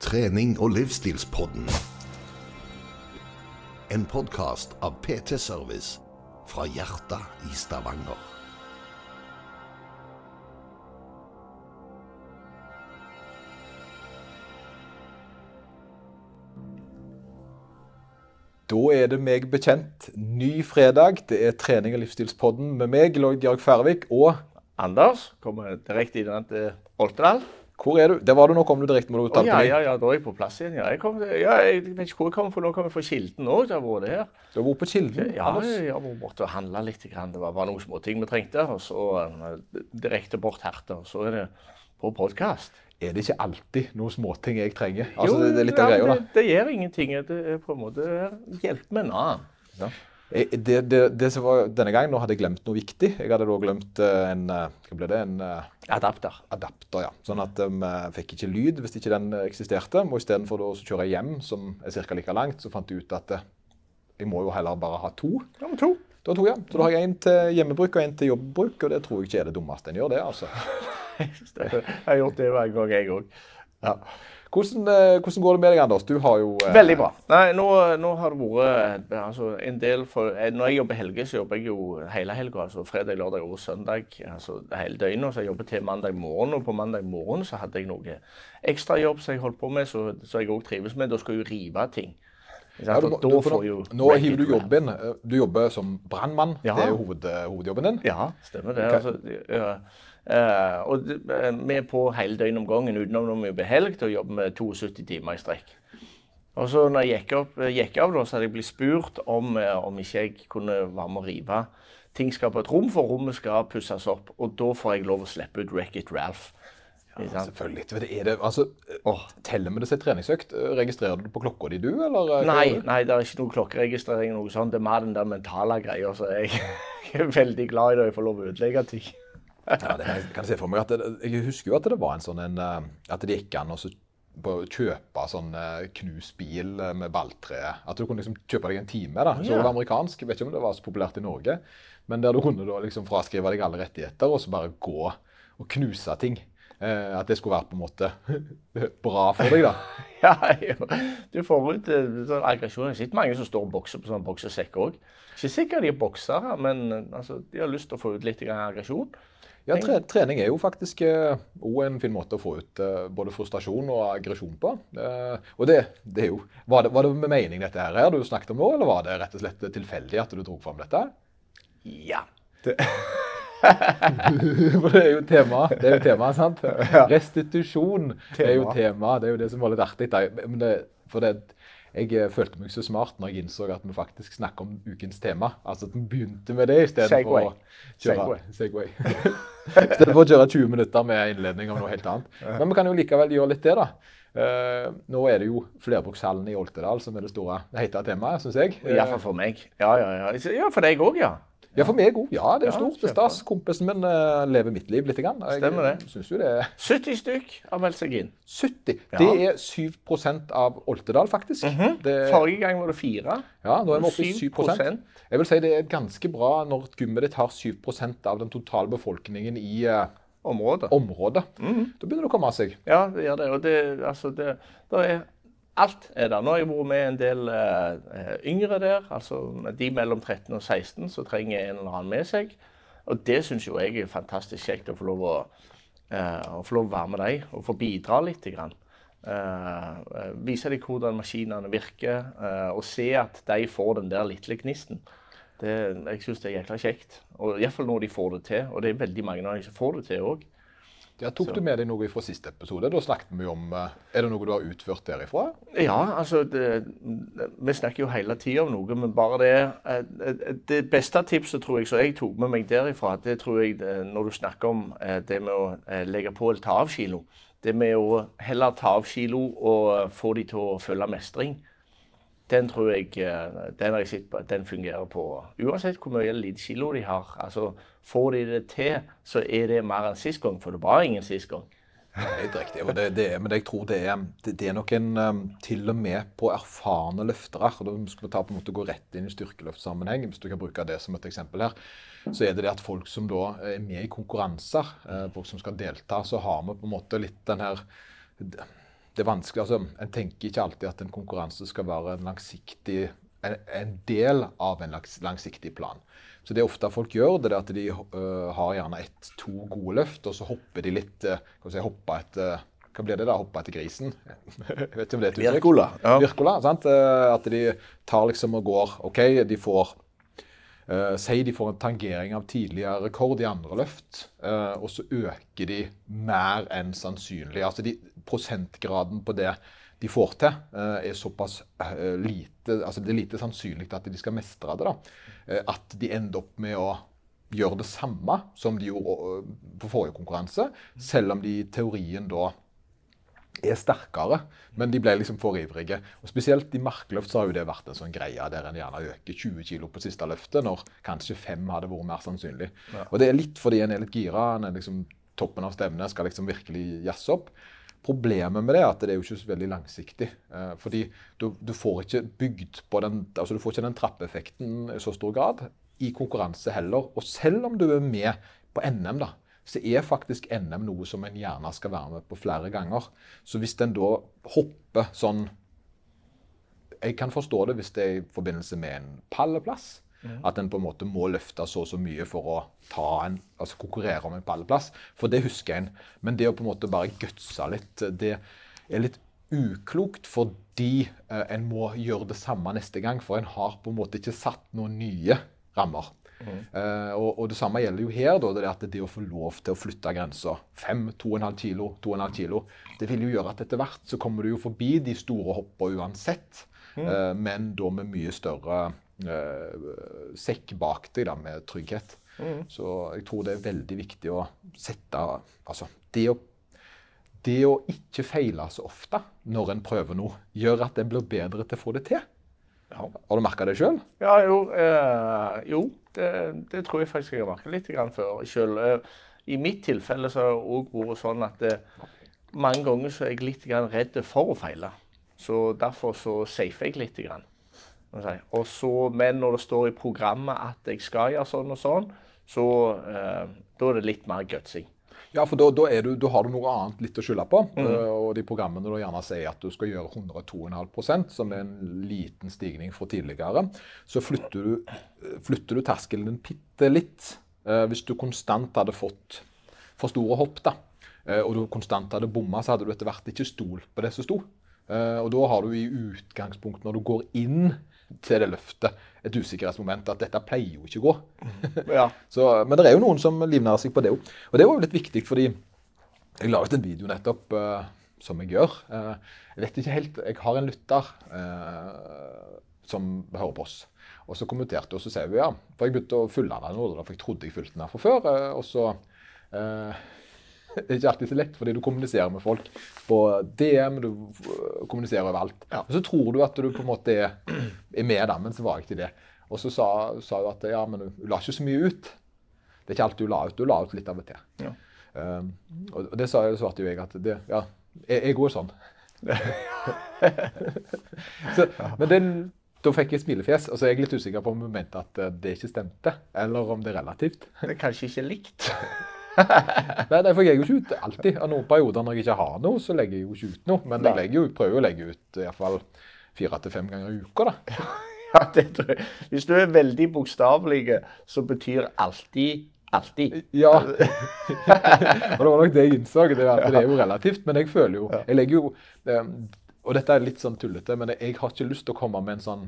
Trening og livsstilspodden. En podkast av PT Service fra hjertet i Stavanger. Da er det meg bekjent. Ny fredag. Det er trening- og livsstilspodden med meg, Lloyd Georg Færvik, og Anders kommer direkte inn til Oltedal. Hvor er du? Der var du nå, kom du direkte, må du Oh, ja, ja, ja, da er jeg på plass igjen. Ja, jeg, kom, ja, jeg vet ikke hvor jeg kommer fra. Nå kommer jeg fra Kilden òg. Det har vært her. Du har vært på Kilden? Ja, jeg har vært og handla litt. Det var bare noen småting vi trengte. Og så eh, direkte bort hertil. Og så er det på podkast. Er det ikke alltid noen småting jeg trenger? Altså, det, det er litt av ja, greia, da. det, det gjør ingenting. Det er på en måte hjelp med en annen. Ja. Jeg- Det, det, det som var denne gangen, nå hadde jeg glemt noe viktig. Jeg hadde da glemt eh, en eh, Hva ble det? En eh, Adapter. adapter, ja. Sånn at vi fikk ikke lyd hvis ikke den eksisterte. Og istedenfor å kjøre hjem, som er ca. like langt, så fant jeg ut at eh, jeg må jo heller bare ha to. Nummer to. Da to, ja. Så da har jeg en til hjemmebruk og en til jobbbruk, og det tror jeg ikke er det dummeste en gjør, det, altså. Jeg har gjort det hver gang, jeg òg. Ja. Hvordan, eh, hvordan går det med deg, Anders? Du har jo eh, Veldig bra. Nei, nå, nå har det vært eh, altså, en del for eh, Når jeg jobber helger, så jobber jeg jo hele helga. Altså fredag, lørdag og søndag. Altså hele døgnet. Så jeg jobber til mandag morgen. Og på mandag morgen så hadde jeg noe ekstrajobb som jeg holdt på med, så, så jeg òg trives med. Da skal jeg jo rive ting. Ja, du, du, nå, nå hiver du jobben. Du jobber som brannmann. Ja. Det er jo hoved, hovedjobben din. Ja, stemmer det. Altså, ja. Eh, og eh, vi er på hele døgnet om gangen utenom når vi jobber helg, til å jobbe med 72 timer i strekk. Og så når jeg gikk, opp, eh, gikk av, da, så hadde jeg blitt spurt om, om ikke jeg kunne være med å rive. Ting skal på et rom, for rommet skal pusses opp. Og da får jeg lov å slippe ut Wreck-It Ralph. Ja. Selvfølgelig. Det Er det, altså, Teller vi det som treningsøkt? Registrerer du det på klokka di, du? Eller? Nei, nei, det er ikke noe klokkeregistrering. noe sånt. Det er mer den der mentale greia. Så jeg, jeg er veldig glad i det. Jeg får lov å ødelegge ting. Ja, det kan jeg, se for meg. At det, jeg husker jo at det var en sånn en, eh, At det gikk an å kjøpe sånn eh, knust bil eh, med balltre. At du kunne liksom kjøpe deg en time. da. Så ja. det var amerikansk. Jeg vet ikke om det var så populært i Norge. Men der du kunne da liksom fraskrive deg alle rettigheter og så bare gå og knuse ting. Eh, at det skulle være på en måte bra for deg, da. Ja, jo. du får ut sånn aggresjon. Det sitter mange som står og bokser på sånn boksesekk òg. Ikke sikkert de er boksere, men altså, de har lyst til å få ut litt aggresjon. Ja, tre, Trening er jo faktisk òg en fin måte å få ut eh, både frustrasjon og aggresjon på. Eh, og det, det er jo var det, var det med mening dette her, her du snakket om nå, eller var det rett og slett tilfeldig at du dro fram dette? Ja. For det er jo tema, det er jo tema, sant? Restitusjon er jo tema. Det er jo det som var litt artig. Det, for det, jeg eh, følte meg så smart når jeg innså at vi faktisk snakker om ukens tema. Altså at vi begynte med det istedenfor å kjøre Segway. Istedenfor å kjøre 20 minutter med innledning om noe helt annet. Men vi kan jo likevel gjøre litt det, da. Uh, nå er det jo flerbrukshallen i Oltedal som er det store, heta temaet, syns jeg. Iallfall for meg. Ja, ja, ja. Ja, for deg òg, ja. Ja, for meg òg. Ja, det er Ja, stort. Det er stas. Kompisen min uh, lever mitt liv litt. Grann. Jeg Stemmer det. Synes jo det er 70 stykk har meldt seg inn. 70. Ja. Det er 7% av Oltedal, faktisk. det, Forrige gang var det 4. ja, nå er vi oppe i 7 7%. Jeg vil si det er ganske bra når gymmet ditt har 7% av den totale befolkningen i uh, Området. området. Mhm. Da begynner det å komme av seg. Ja, det gjør det. Og det, altså, det, det er Alt er der. Nå har jeg vært med en del uh, yngre der. altså De mellom 13 og 16 som trenger en eller annen med seg. Og det syns jo jeg er fantastisk kjekt å få lov å, uh, å få lov å være med dem og få bidra litt. Grann. Eh, eh, vise dem hvordan maskinene virker, eh, og se at de får den der lille gnisten. Det, jeg syns det er jækla kjekt. Og Iallfall når de får det til. Og det er veldig mange av dem som får det til òg. Ja, tok du med deg noe fra siste episode? Da snakket vi om eh, Er det noe du har utført derifra? Ja, altså det, Vi snakker jo hele tida om noe, men bare det eh, Det beste tipset tror jeg som jeg tok med meg derifra, det tror jeg når du snakker om eh, det med å eh, legge på eller ta av kilo. Det med å heller ta av kilo og eh, få de til å føle mestring. Den tror jeg eh, den har jeg sett den fungerer på uansett hvor mye eller lite kilo de har. Altså, Får de det til, så er det mer enn sist gang, for det var ingen sist gang. Helt riktig. og det, det er, Men jeg tror det er, det, er nok en um, Til og med på erfarne løftere og Da skal vi ta på en måte gå rett inn i styrkeløftsammenheng, hvis du kan bruke det som et eksempel her. Så er det det at folk som da er med i konkurranser, eh, folk som skal delta, så har vi på en måte litt den her det er vanskelig, altså, En tenker ikke alltid at en konkurranse skal være en en, en del av en langs, langsiktig plan. Så det ofte folk gjør, det er at de uh, har gjerne ett, to gode løft, og så hopper de litt uh, si, hopper uh, Hva blir det da? Hopper etter grisen? Jeg vet ikke om det er et uttrykk. Virkola. Ja. Virkola, sant? At de tar liksom og går OK, de får uh, Si de får en tangering av tidligere rekord i andre løft, uh, og så øker de mer enn sannsynlig. Altså de, prosentgraden på det de får til, er såpass lite altså Det er lite sannsynlig at de skal mestre det. da. At de ender opp med å gjøre det samme som de gjorde på forrige konkurranse, selv om de i teorien da er sterkere, men de ble liksom for ivrige. Og Spesielt i markløft så har jo det vært en sånn greie der en gjerne øker 20 kg på siste løftet, når kanskje 5 hadde vært mer sannsynlig. Ja. Og Det er litt fordi en er litt gira, en er liksom toppen av stevnet, skal liksom virkelig jazze opp. Problemet med det er at det er jo ikke så veldig langsiktig. Eh, fordi du, du, får ikke bygd på den altså du får ikke den trappeeffekten i så stor grad i konkurranse heller. Og selv om du er med på NM, da, så er faktisk NM noe som en gjerne skal være med på flere ganger. Så hvis en da hopper sånn Jeg kan forstå det hvis det er i forbindelse med en palleplass. Mm. At en på en måte må løfte så og så mye for å en, altså konkurrere om en palleplass. For det husker en. Men det å på en måte bare gutse litt, det er litt uklokt fordi eh, en må gjøre det samme neste gang. For en har på en måte ikke satt noen nye rammer. Mm. Og, og, det samme gjelder jo her. Da, det at det å få lov til å flytte grensa 5-2,5 kilo, 2,5 kilo, det vil jo gjøre at etter hvert så kommer du jo forbi de store hoppene uansett. Mm. Uh, men da med mye større uh, sekk bak deg da, med trygghet. Mm. Så jeg tror det er veldig viktig å sette Altså, det å, det å ikke feile så ofte når en prøver noe, gjør at en blir bedre til å få det til. Ja. Har du merka det sjøl? Ja, jo. Eh, jo det, det, tror jeg faktisk jeg har merket litt før sjøl. Eh, I mitt tilfelle så har det òg vært sånn at det, eh, mange ganger så er jeg litt redd for å feile. Så derfor så safer jeg litt. Grann. Og så, men når det står i programmet at jeg skal gjøre sånn og sånn, så eh, da er det litt mer gutsing. Ja, for da, da, du, da, har du noe annet litt å skylde på. Mm. Uh, og de programmene da gjerne sier at du skal gjøre 102,5% som er en liten stigning fra tidligere, så flytter du, flytter du terskelen din bitte litt. Uh, hvis du konstant hadde fått for store hopp, da, og du konstant hadde bomma, så hadde du etter hvert ikke stolt på det som sto. og da har du i utgangspunktet, når du går inn til det løftet et usikkerhetsmoment at dette pleier jo ikke å gå. Ja. Så, men det er jo noen som livnærer seg på det òg. Og det var jo litt viktig, fordi jeg la ut en video nettopp uh, som jeg gjør. Uh, jeg vet ikke helt Jeg har en lytter uh, som hører på oss. Og så kommenterte hun, og så sier hun ja. For jeg begynte å fylle den nå, for jeg trodde jeg fulgte den her fra før. og så det er ikke alltid så lett, fordi du kommuniserer med folk på DM, du kommuniserer overalt. Ja. Og så tror du at du på en måte er, er med, da, men så var jeg ikke det. Og så sa, sa hun at ja, men du la ikke så mye ut. Det er ikke alt du la ut. Du la ut litt av og til. Ja. Um, og det sa jeg, svarte jo jeg at det, ja, jeg, jeg går sånn. så, men den, da fikk jeg smilefjes, og så er jeg litt usikker på om hun mente at det ikke stemte, eller om det er relativt. Det er kanskje ikke likt. nei, nei, for jeg legger jo ikke ut alltid. Av noen perioder når jeg ikke har noe, så legger jeg jo ikke ut noe. Men jeg jo, prøver å legge ut iallfall fire til fem ganger i uka, da. ja, det tror jeg. Hvis du er veldig bokstavelig, så betyr alltid alltid. Ja. og det var nok det jeg innså. Det, at det er jo relativt. Men jeg føler jo Jeg legger jo eh, Og dette er litt sånn tullete, men jeg har ikke lyst til å komme med en sånn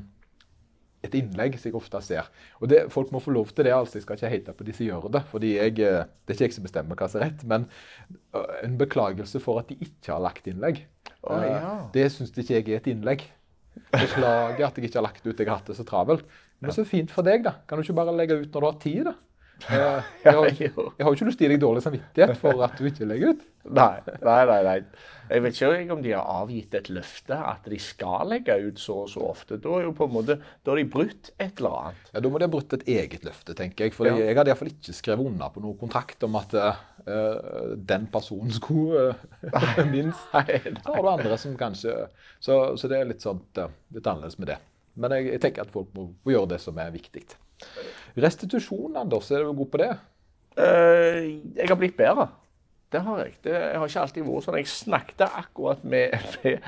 et innlegg som jeg ofte ser. Og det, Folk må få lov til det. altså Jeg skal ikke hate på de som gjør det. fordi jeg, eh, Det er ikke jeg som bestemmer hva som er rett. Men uh, en beklagelse for at de ikke har lagt innlegg. Oh, ja. det syns ikke jeg er et innlegg. Beklager at jeg ikke har lagt ut. Jeg har hatt det så travelt. Men så fint for deg, da. Kan du ikke bare legge ut når du har tid? da? Jeg, jeg, har, jeg har jo ikke lyst til å gi deg dårlig samvittighet for at du ikke legger ut. Nei, nei, nei. nei. Jeg vet ikke om de har avgitt et løfte at de skal legge ut så og så ofte. Da er jo på en måte, da har de brutt et eller annet. Ja, Da må de ha brutt et eget løfte, tenker jeg. For ja. jeg hadde iallfall ikke skrevet under på noen kontrakt om at uh, den personen skulle uh, minst. Nei, Da har du andre som kanskje Så, så det er litt, sånt, uh, litt annerledes med det. Men jeg, jeg tenker at folk må, må gjøre det som er viktig. Restitusjon, Anders, er du god på det? Uh, jeg har blitt bedre. det har jeg. Det jeg har ikke alltid vært sånn. Jeg snakket akkurat med, med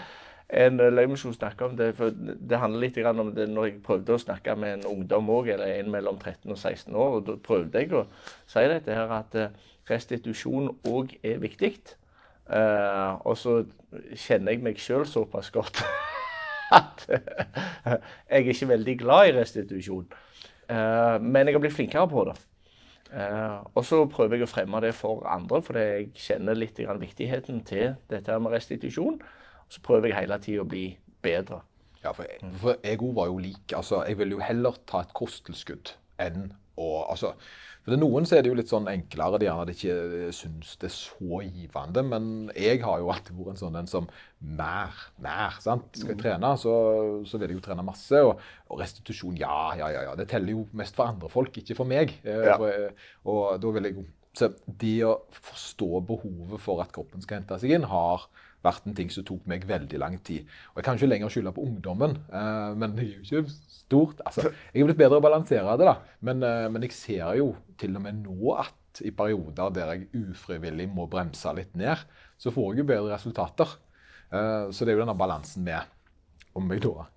en som snakka om det. for Det handler litt om det når jeg prøvde å snakke med en ungdom òg, eller en mellom 13 og 16 år. og Da prøvde jeg å si dette her at eh, restitusjon òg er viktig. Uh, og så kjenner jeg meg sjøl såpass godt at jeg er ikke veldig glad i restitusjon. Uh, men jeg har blitt flinkere på det. og så prøver jeg å fremme det for andre, fordi jeg kjenner litt viktigheten til dette med restitusjon. Så prøver jeg hele tida å bli bedre. Ja, for jeg, for jeg var jo lik. Altså, jeg vil jo heller ta et kosttilskudd enn å altså, for Noen så er det jo litt sånn enklere. De gjerne ikke syns det er så givende. Men jeg har jo alltid vært en sånn en som mer, mer. sant? Skal jeg mm. trene, så, så vil jeg jo trene masse. Og, og, restitusjon, ja, ja, ja. Det teller jo mest for andre folk, ikke for meg. Eh, ja. For, og da vil jeg jo Så det å forstå behovet for at kroppen skal hente seg inn, har vært en ting som tok meg veldig lang tid. Og Jeg kan ikke lenger skylde på ungdommen, uh, men det er jo ikke stort. Altså, jeg er blitt bedre å balansere det, da. Men, uh, men, jeg ser jo til og med nå at i perioder der jeg ufrivillig må bremse litt ned, så får jeg jo bedre resultater. Uh, så det er jo denne balansen med om jeg da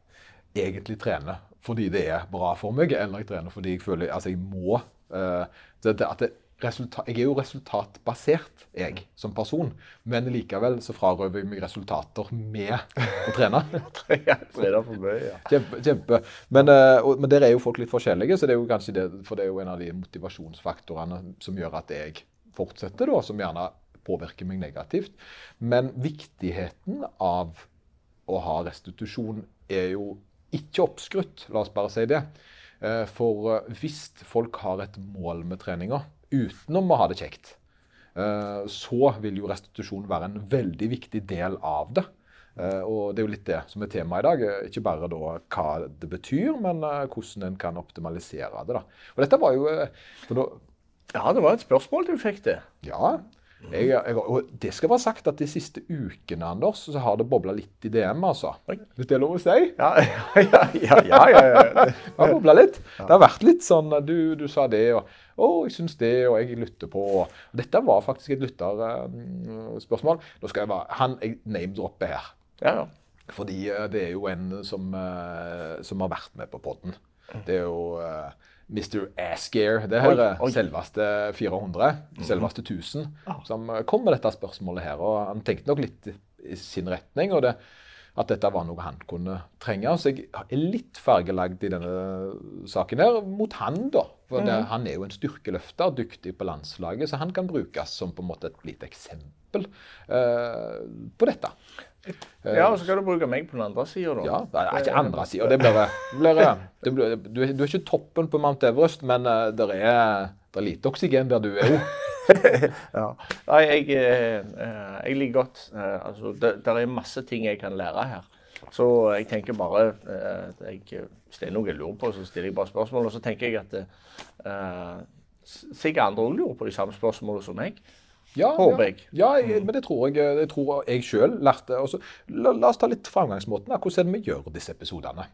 egentlig trener fordi det er bra for meg, eller jeg trener fordi jeg føler altså jeg må. Det, det, at det, resultat, jeg er jo resultatbasert, jeg, som person. Men likevel så frarøver jeg meg resultater med å trene. Kjempe. kjempe. Men, uh, og, men, der er jo folk litt forskjellige, så det er jo kanskje det, for det er jo en av de motivasjonsfaktorene som gjør at jeg fortsetter, da, som gjerne påvirker meg negativt. Men viktigheten av å ha restitusjon er jo ikke oppskrytt, la oss bare si det. Eh, for eh, hvis folk har et mål med treninga, utenom å ha det kjekt, eh, så vil jo restitusjon være en veldig viktig del av det. Eh, og det er jo litt det som er temaet i dag. Ikke bare da hva det betyr, men eh, hvordan en kan optimalisere det. da. Og dette var jo da, Ja, det var et spørsmål du fikk det. Ja. Jeg, jeg, og det skal være sagt at de siste ukene Anders, så har det bobla litt i DM. altså. Hvis det er lov å si? Ja, ja, ja. ja, ja, Det har bobla litt. Det har vært litt sånn Du, du sa det, og 'Å, jeg syns det, og jeg lytter på' og Dette var faktisk et lytterspørsmål. Nå skal jeg være, Han jeg name-dropper her. Ja. ja. Fordi eh, det er jo en som, eh, som har vært med på poden. Det er jo Mr. Asgear. Det her er selveste 400, mhm. selveste 1000, som kom med dette spørsmålet her. Og han tenkte nok litt i sin retning. og det at dette var noe han kunne trenge. Så jeg er litt fargelagd i denne saken her mot han, da. For det, mm. han er jo en styrkeløfter, dyktig på landslaget, så han kan brukes som på en måte et lite eksempel uh, på dette. Ja, og så skal du bruke meg på den andre sida, da. Ja, det er ikke andre sida. Det blir, blir, det blir, du, du, er ikke toppen på Mount Everest, men uh, det er, er lite oksygen der du er òg. ja. Nei, jeg, eh, jeg liker godt eh, Altså, det, det, er masse ting jeg kan lære her. Så jeg tenker bare eh, jeg, Hvis det er noe jeg lurer på, så stiller jeg bare spørsmål. Og så tenker jeg at uh, sikkert andre òg lurer på de samme spørsmålene som meg. Ja, Håper jeg. Ja, ja men det tror jeg, det tror jeg sjøl lærte. Også, la, la, oss ta litt framgangsmåten. Hvordan er det vi gjør disse episodene?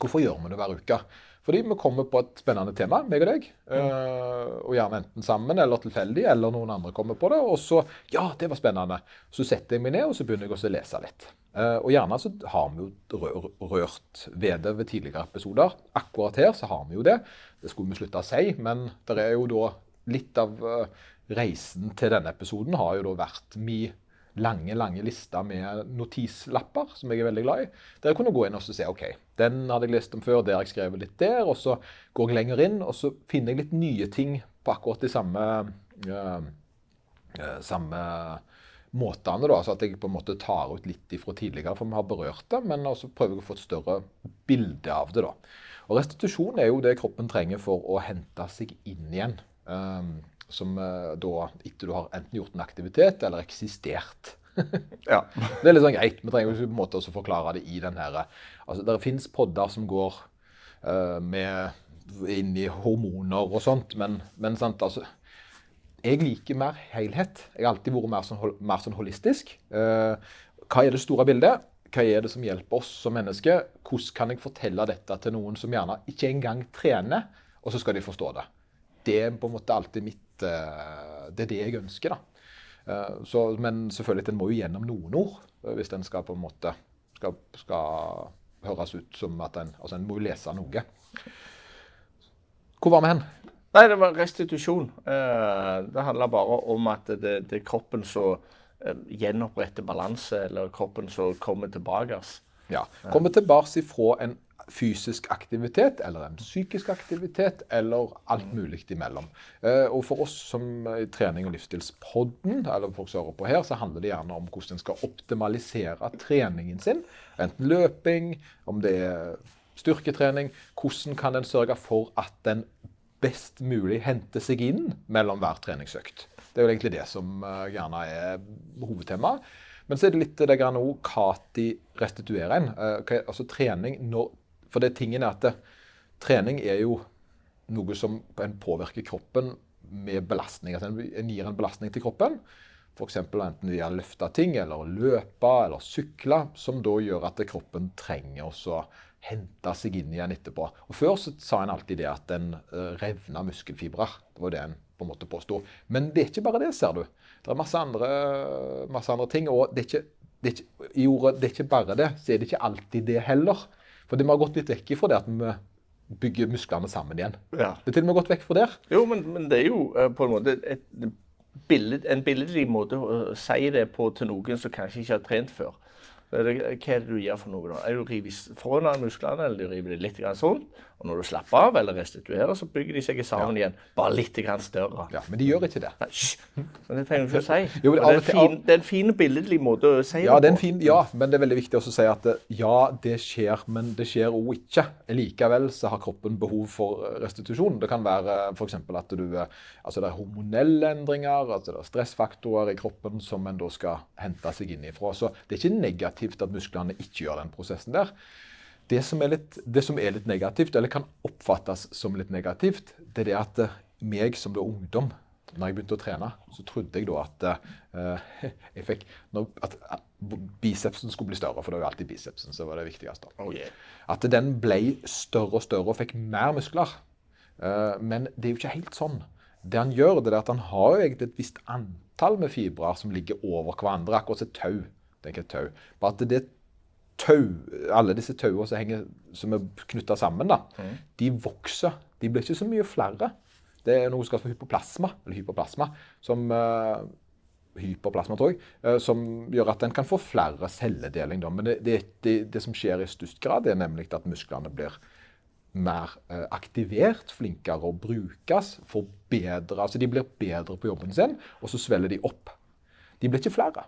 Hvorfor gjør vi det hver uke? Fordi vi kommer på et spennende tema, meg og deg. Uh, og gjerne enten sammen eller tilfeldig, eller noen andre kommer på det. Og så Ja, det var spennende. Så setter jeg meg ned og så begynner jeg å lese litt. Uh, og gjerne så har vi jo rørt ved det ved tidligere episoder. Akkurat her så har vi jo det. Det skulle vi slutte å si, men det er jo da litt av uh, reisen til denne episoden har jo da vært min lange lange liste med notislapper, som jeg er veldig glad i. Der jeg kunne gå inn og se ok, den hadde jeg lest om før, der har jeg skrevet litt der. Og så går jeg lenger inn, og så finner jeg litt nye ting på akkurat de samme, uh, samme måtene. da, altså at jeg på en måte tar ut litt ifra tidligere, for vi har berørt det. Men også prøver jeg å få et større bilde av det. da. Og Restitusjon er jo det kroppen trenger for å hente seg inn igjen. Um, som eh, da, etter du har enten gjort en aktivitet eller eksistert. ja. Det er litt sånn greit. Vi trenger ikke på en måte å forklare det i den her altså, Det fins podder som går uh, med inn i hormoner og sånt, men, men sant, altså Jeg liker mer helhet. Jeg har alltid vært mer sånn, mer sånn holistisk. Uh, hva er det store bildet? Hva er det som hjelper oss som mennesker? Hvordan kan jeg fortelle dette til noen som gjerne ikke engang trener, og så skal de forstå det? Det er på en måte alltid mitt det er det jeg ønsker. da. Uh, så, men selvfølgelig, den må jo gjennom noen ord hvis den skal på en måte skal, skal høres ut som at en altså en må lese noe. Hvor var vi hen? Nei, det var restitusjon. Det handla bare om at det, det er kroppen som gjenoppretter balanse, eller kroppen som kommer tilbake. Ja. Kommer tilbake ifra en fysisk aktivitet eller en psykisk aktivitet eller alt mulig imellom. Eh, og for oss som i trening- og livsstilspodden, eller folk som hører på her, så handler det gjerne om hvordan en skal optimalisere treningen sin. Enten løping, om det er styrketrening. Hvordan kan en sørge for at en best mulig henter seg inn mellom hver treningsøkt. Det er jo egentlig det som eh, gjerne er hovedtemaet. Men så er det litt det grann òg Kati restituerer en. Uh, altså trening når for det tingen er at det, trening er jo noe som en påvirker kroppen med belastning. Altså en, gir en belastning til kroppen. F.eks. enten via å løfte ting, eller løpe eller sykle, som da gjør at kroppen trenger å hente seg inn igjen etterpå. Og Før så sa en alltid det at en uh, revna muskelfibrer. Det var det en på en måte påsto. Men det er ikke bare det, ser du. Det er masse andre, masse andre ting. Og det er, ikke, det, er ikke, ordet, det er ikke bare det, så er det ikke alltid det heller. For vi har gått litt vekk ifra det at vi bygger musklene sammen igjen. Ja. Det er til og med gått vekk fra der. Jo, men, men det er jo uh, på en måte et, billed, en billedlig måte å si det på til noen som kanskje ikke har trent før. Hva er det du gjør for noe da? Er du river foran musklene, eller du river det litt sånn? Og når du slapper av eller restituerer, så bygger de seg sammen igjen. Bare litt større. Ja, Men de gjør ikke det. Nei, Men det trenger du ikke å si. Jo, det, er fin, det, er en fin, billedlig måte å si ja, det på. Fin, ja, men det er veldig viktig å si at ja, det skjer, men det skjer òg ikke. Likevel så har kroppen behov for restitusjon. Det kan være f.eks. at du Altså det er hormonelle endringer, altså det er stressfaktorer i kroppen som en da skal hente seg inn ifra. Så det er ikke negativt at musklene ikke gjør den prosessen der. Det som, litt, det som, er litt, negativt, eller kan oppfattes som litt negativt, det er det at uh, meg som da ungdom, når jeg begynte å trene, så trodde jeg da at uh, jeg fikk at, bicepsen skulle bli større, for det var jo alltid bicepsen som var det viktigste. Oh, yeah. At den ble større og større og fikk mer muskler. Uh, men det er jo ikke helt sånn. Det han gjør, det er at han har jo egentlig et visst antall med fibrer som ligger over hverandre, akkurat som et tau. Et tau. Bare at det tau, alle disse tauene som, som er knytta sammen, da, mm. de vokser. De blir ikke så mye flere. Det er noe som kalles for hypoplasma, eller hypoplasma, som uh, hyperplasma, tror jeg, uh, som gjør at en kan få flere celledeling. Da. Men det, det, det, det, som skjer i størst grad, er nemlig at musklene blir mer uh, aktivert, flinkere å brukes, forbedre altså de blir bedre på jobben sin, og så svelger de opp. De blir ikke flere.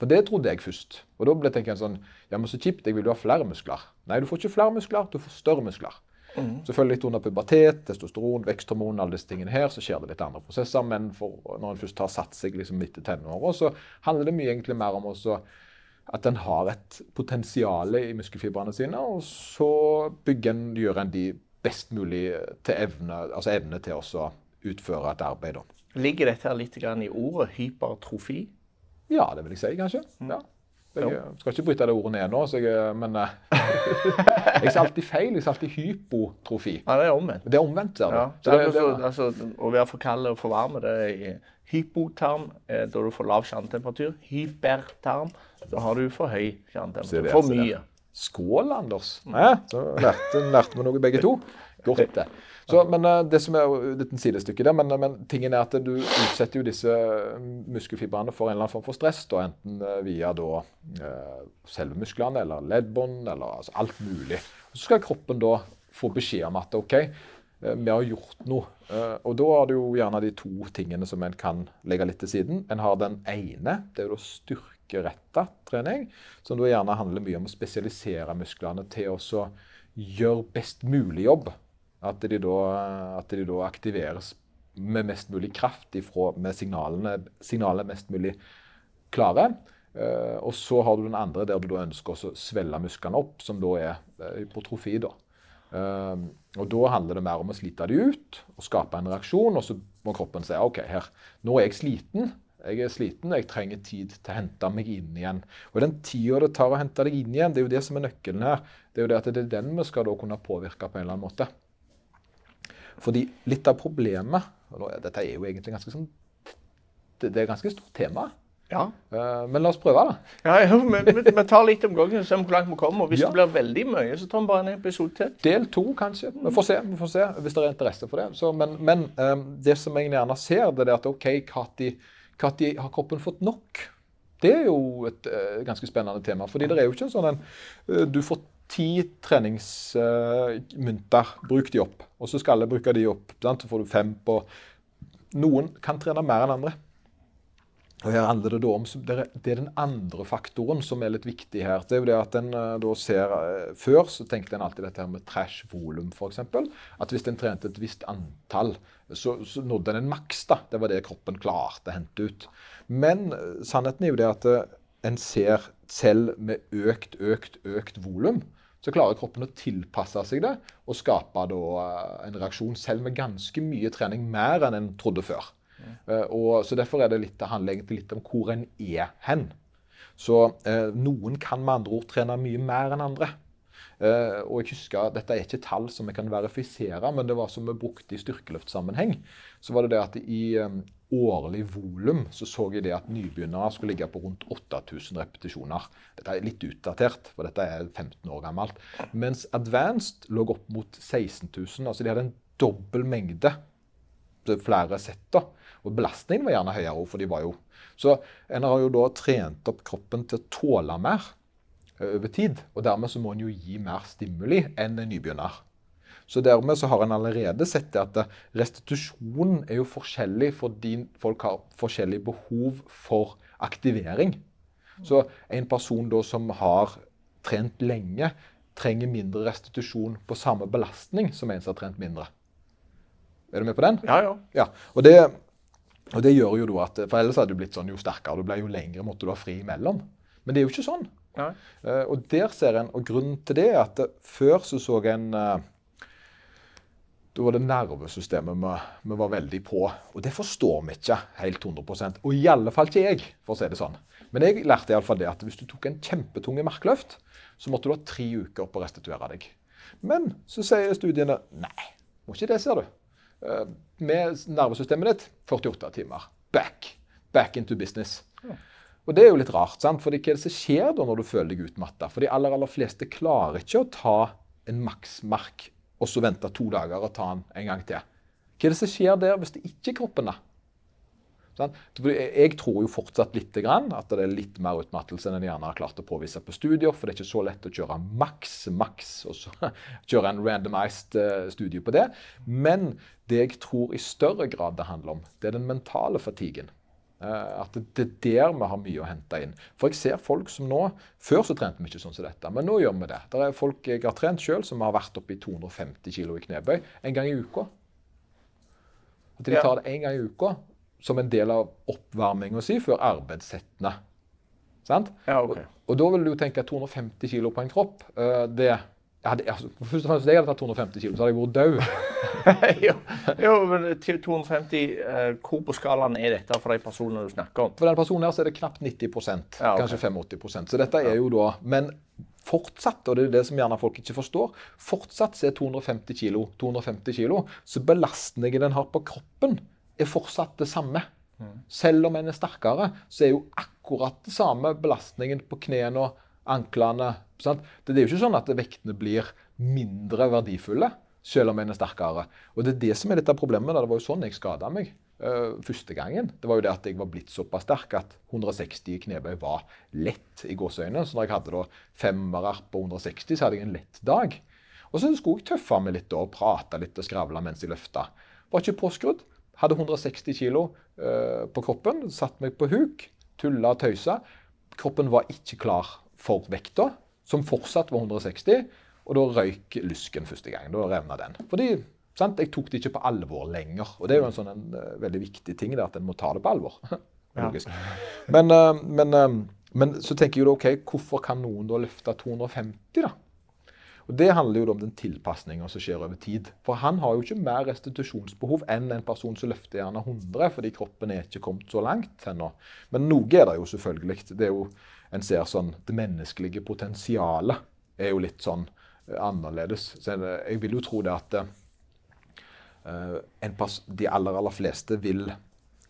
For det trodde jeg først. Og da ble jeg sånn Ja, men så kjipt, jeg vil jo ha flere muskler. Nei, du får ikke flere muskler, du får større muskler. Mm. Selvfølgelig litt under pubertet, testosteron, veksthormon, alle disse tingene her, så skjer det litt andre prosesser. Men når en først har satt seg liksom midt i tenåra, så handler det mye egentlig mer om også at en har et potensial i muskelfibrene sine, og så bygger en, gjør en de best mulig til evne, altså evne til å utføre et arbeid. Ligger dette litt i ordet hypertrofi? Ja, det vil jeg si, kanskje. Mm. Ja. Jeg jo. skal ikke bryte det ordet ned nå, jeg, men eh, jeg sier alltid feil. Jeg sier alltid hypotrofi. Ja, Det er omvendt. Det er omvendt, ser du. Ja. Så det, det, det, altså, å være for kald og for varm, det er hypoterm, eh, da du får lav kjernetemperatur. Hyperterm, da har du for høy kjernetemperatur. For mye. Skål, Anders. Mm. Ja, så lærte, lærte vi noe begge to. Godt, det. Så, men eh, Det som er litt en sidestykke der, men, men, tingen er at du utsetter jo disse muskelfibrene for en eller annen form for stress. Da, enten eh, via da, eh, selve musklene eller leddbånd eller altså alt mulig. Så skal kroppen da få beskjed om at OK, vi har gjort noe. Og da har du jo gjerne de to tingene som en kan legge litt til siden. En har den ene, det er jo da styrkeretta trening, som da gjerne handler mye om å spesialisere musklene til å gjøre best mulig jobb. At de da, at de da aktiveres med mest mulig kraft ifra, med signalene, signalene mest mulig klare. Uh, og så har du den andre der du da ønsker å svelle musklene opp, som da er uh, hypotrofi. da. Uh, og da handler det mer om å slite de ut og skape en reaksjon. Og så må kroppen si OK, her, nå er jeg sliten. Jeg er sliten, jeg trenger tid til å hente meg inn igjen. Og den tida det tar å hente deg inn igjen, det er jo det som er nøkkelen her. Det er jo det at det er den vi skal da kunne påvirke på en eller annen måte. Fordi litt av problemet og Dette er jo egentlig ganske sånn det er et ganske stort tema. Ja. Eh, men la oss prøve, da. Ja, ja vi, vi, vi tar litt om gangen og ser hvor langt vi kommer. Hvis Ja. det blir veldig mye, så tar vi bare en episode til. Del to, kanskje. Vi får se, vi får se hvis det er interesse for det. Så, men men eh, det som jeg gjerne ser, det er at OK, når har kroppen fått nok? Det er jo et eh, ganske spennende tema. fordi det er jo ikke en sånn en Du får ti treningsmynter, bruk de opp. Og så skal alle bruke de opp. Sant? Så får du fem på Noen kan trene mer enn andre. Og her handler Det da om, det er, den andre faktoren som er litt viktig her. Det er jo det at en eh, da ser, eh, Før så tenkte en alltid dette her med trash volum, f.eks. At hvis en trente et visst antall, så, så nådde en en maks. da. Det var det kroppen klarte å hente ut. Men eh, sannheten er jo det at eh, en ser selv med økt, økt, økt volum, så klarer kroppen å tilpasse seg det og skape eh, en reaksjon selv med ganske mye trening, mer enn en trodde før. Eh, og, så Derfor er det litt, det handler egentlig litt om hvor en er hen. Så eh, noen kan med andre ord trene mye mer enn andre. Eh, og jeg husker, Dette er ikke tall som jeg kan verifisere, men det var som vi brukte i styrkeløftsammenheng. Så var det det at i eh, årlig volum så så jeg det at nybegynnere skulle ligge på rundt 8000 repetisjoner. Dette er litt utdatert, for dette er 15 år gammelt. Mens advanced lå opp mot 16 000. Altså de hadde en dobbel mengde flere sett. Og belastningen var gjerne høyere, for de var jo Så en har jo da trent opp kroppen til å tåle mer eh, over tid. Og dermed så må en jo gi mer stimuli enn en nybegynner. Så dermed så har en allerede sett det at restitusjonen restitusjon er jo forskjellig fordi folk har forskjellig behov for aktivering. Så en person da som har trent lenge, trenger mindre restitusjon på samme belastning som en som har trent mindre. Er du med på den? Ja, ja. Ja, og det, og det gjør jo da at For ellers hadde det blitt sånn jo sterkere du ble, jo lengre måtte du ha fri imellom. Men det er jo ikke sånn. Eh, og der ser en, og grunnen til det er at før så så en eh, Da var det nervesystemet vi, vi var veldig på. Og det forstår vi ikke helt 100% Og i alle fall ikke jeg, for å si det sånn. Men jeg lærte iallfall det at hvis du tok en kjempetunge markløft, så måtte du ha tre uker på å restituere deg. Men så sier studiene nei, må ikke det, ser du. Eh, med nervesystemet ditt 48 timer. Back. Back into business. Og det er jo litt rart, sant? for hva er det som skjer da når du føler deg utmatta? For de aller, aller fleste klarer ikke å ta en maksmark og så vente to dager og ta den en gang til. Hva er det som skjer der hvis det ikke er kroppen, da? Jeg tror jo fortsatt litt at det er litt mer utmattelse enn en gjerne har klart å påvise på studier. For det er ikke så lett å kjøre maks, maks, og så kjøre en randomized eh, studie på det. Men det jeg tror i større grad det handler om, det er den mentale fatiguen. Eh, At det er der vi har mye å hente inn. For jeg ser folk som nå Før så trente vi ikke sånn som dette, men nå gjør vi det. Det er folk jeg har trent sjøl som har vært oppe i 250 kg i knebøy en gang i uka. At de tar det en gang i uka som en del av oppvarminga si før arbeidssettene. Sant? Ja, okay. Og, og da vil du tenke at 250 kg på en kropp, eh, det hadde, altså, Først og fremst, jeg hadde tatt 250 kilo, så hadde jeg vært død. jo, jo, men til 250, eh, hvor på skalaen er dette for de personene du snakker om? For den personen her så er det knapt 90 Ja, okay. kanskje 85% Så dette er jo da Men fortsatt, og det er det som gjerne folk ikke forstår, fortsatt så er 250 kilo 250 kilo, så belastningen den har på kroppen, er fortsatt det samme. Selv om en er sterkere, så er jo akkurat det samme belastningen på knærne og anklene. Sant? Det er jo ikke sånn at vektene blir mindre verdifulle selv om en er sterkere. Og det er det som er litt av problemet. da. Det var jo sånn jeg skada meg uh, første gangen. Det var jo det at jeg var blitt såpass sterk at 160 i knebøy var lett i gåseøynene. Så når jeg hadde da femmere på 160, så hadde jeg en lett dag. Og så skulle jeg tøffe meg litt da, og prate litt og skravle mens jeg løfta. Var ikke påskrudd. Hadde 160 kg uh, på kroppen. Satt meg på huk. Tulla og tøysa. Kroppen var ikke klar for vekta, som fortsatt var 160. Og da røyk lysken første gang. Da revna den. Fordi sant, jeg tok det ikke på alvor lenger. Og det er jo en sånn en, uh, veldig viktig ting, det at en må ta det på alvor. Logisk. Men, uh, men, uh, men så tenker jeg jo da, ok, hvorfor kan noen da løfte 250, da? Og Det handler jo om den tilpasninga som skjer over tid. For han har jo ikke mer restitusjonsbehov enn en person som løfter gjerne 100, fordi kroppen er ikke kommet så langt ennå. Men noe er det jo selvfølgelig. Det er jo, En ser sånn Det menneskelige potensialet er jo litt sånn eh, annerledes. Så jeg, jeg vil jo tro det at eh, de aller, aller fleste vil